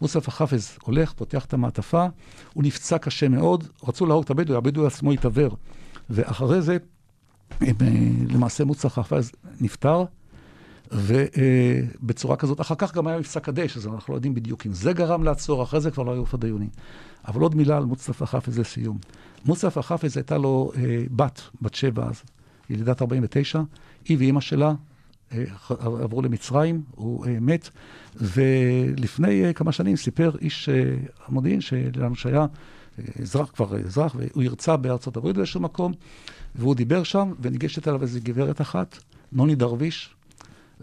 Speaker 5: מוצטפא חאפז הולך, פותח את המעטפה, הוא נפצע קשה מאוד, רצו להרוג את הבדואי, הבדואי עצמו התעוור. ואחרי זה, אה, למעשה מוצטפא חאפז נפטר, ובצורה כזאת, אחר כך גם היה מבצע קדש, אז אנחנו לא יודעים בדיוק אם זה גרם לעצור, אחרי זה כבר לא היו פדאיונים. אבל עוד מילה על מוצטפא חאפז לסיום. מוצטפא חאפז הייתה לו אה, בת, בת שבע אז, ילידת 49, היא ואימא שלה אה, עברו למצרים, הוא אה, מת, ולפני אה, כמה שנים סיפר איש אה, המודיעין שלנו שהיה אה, אזרח, כבר אזרח, והוא הרצה בארצות הברית באיזשהו מקום, והוא דיבר שם, וניגשת אליו איזו גברת אחת, נוני דרוויש,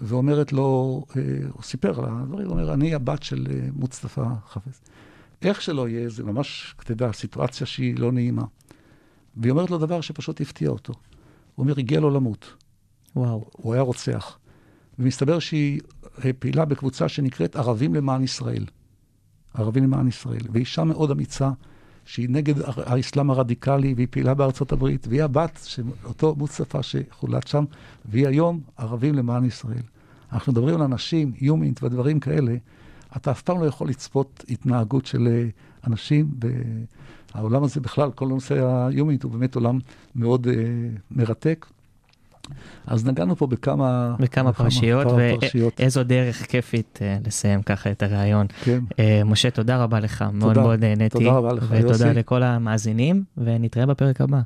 Speaker 5: ואומרת לו, אה, הוא סיפר הדברים, הוא אומר, אני הבת של אה, מוצטפא חאפז. איך שלא יהיה, זה ממש, אתה יודע, סיטואציה שהיא לא נעימה. והיא אומרת לו דבר שפשוט הפתיע אותו. הוא אומר, הגיע לו למות.
Speaker 4: וואו.
Speaker 5: הוא היה רוצח. ומסתבר שהיא אה, פעילה בקבוצה שנקראת ערבים למען ישראל. ערבים למען ישראל. והיא אישה מאוד אמיצה, שהיא נגד האסלאם הרדיקלי, והיא פעילה בארצות הברית, והיא הבת של אותו מוצטפא שחולט שם, והיא היום ערבים למען ישראל. אנחנו מדברים על אנשים, יומינט ודברים כאלה, אתה אף פעם לא יכול לצפות התנהגות של אה, אנשים. העולם הזה בכלל, כל נושא היומינט הוא באמת עולם מאוד אה, מרתק. אז נגענו פה בכמה...
Speaker 4: בכמה
Speaker 5: פרשיות.
Speaker 4: ואיזו דרך כיפית אה, לסיים ככה את הראיון.
Speaker 5: כן.
Speaker 4: אה, משה, תודה רבה לך, מאוד מאוד נהניתי.
Speaker 5: תודה רבה לך,
Speaker 4: ותודה
Speaker 5: יוסי.
Speaker 4: לכל המאזינים, ונתראה בפרק הבא.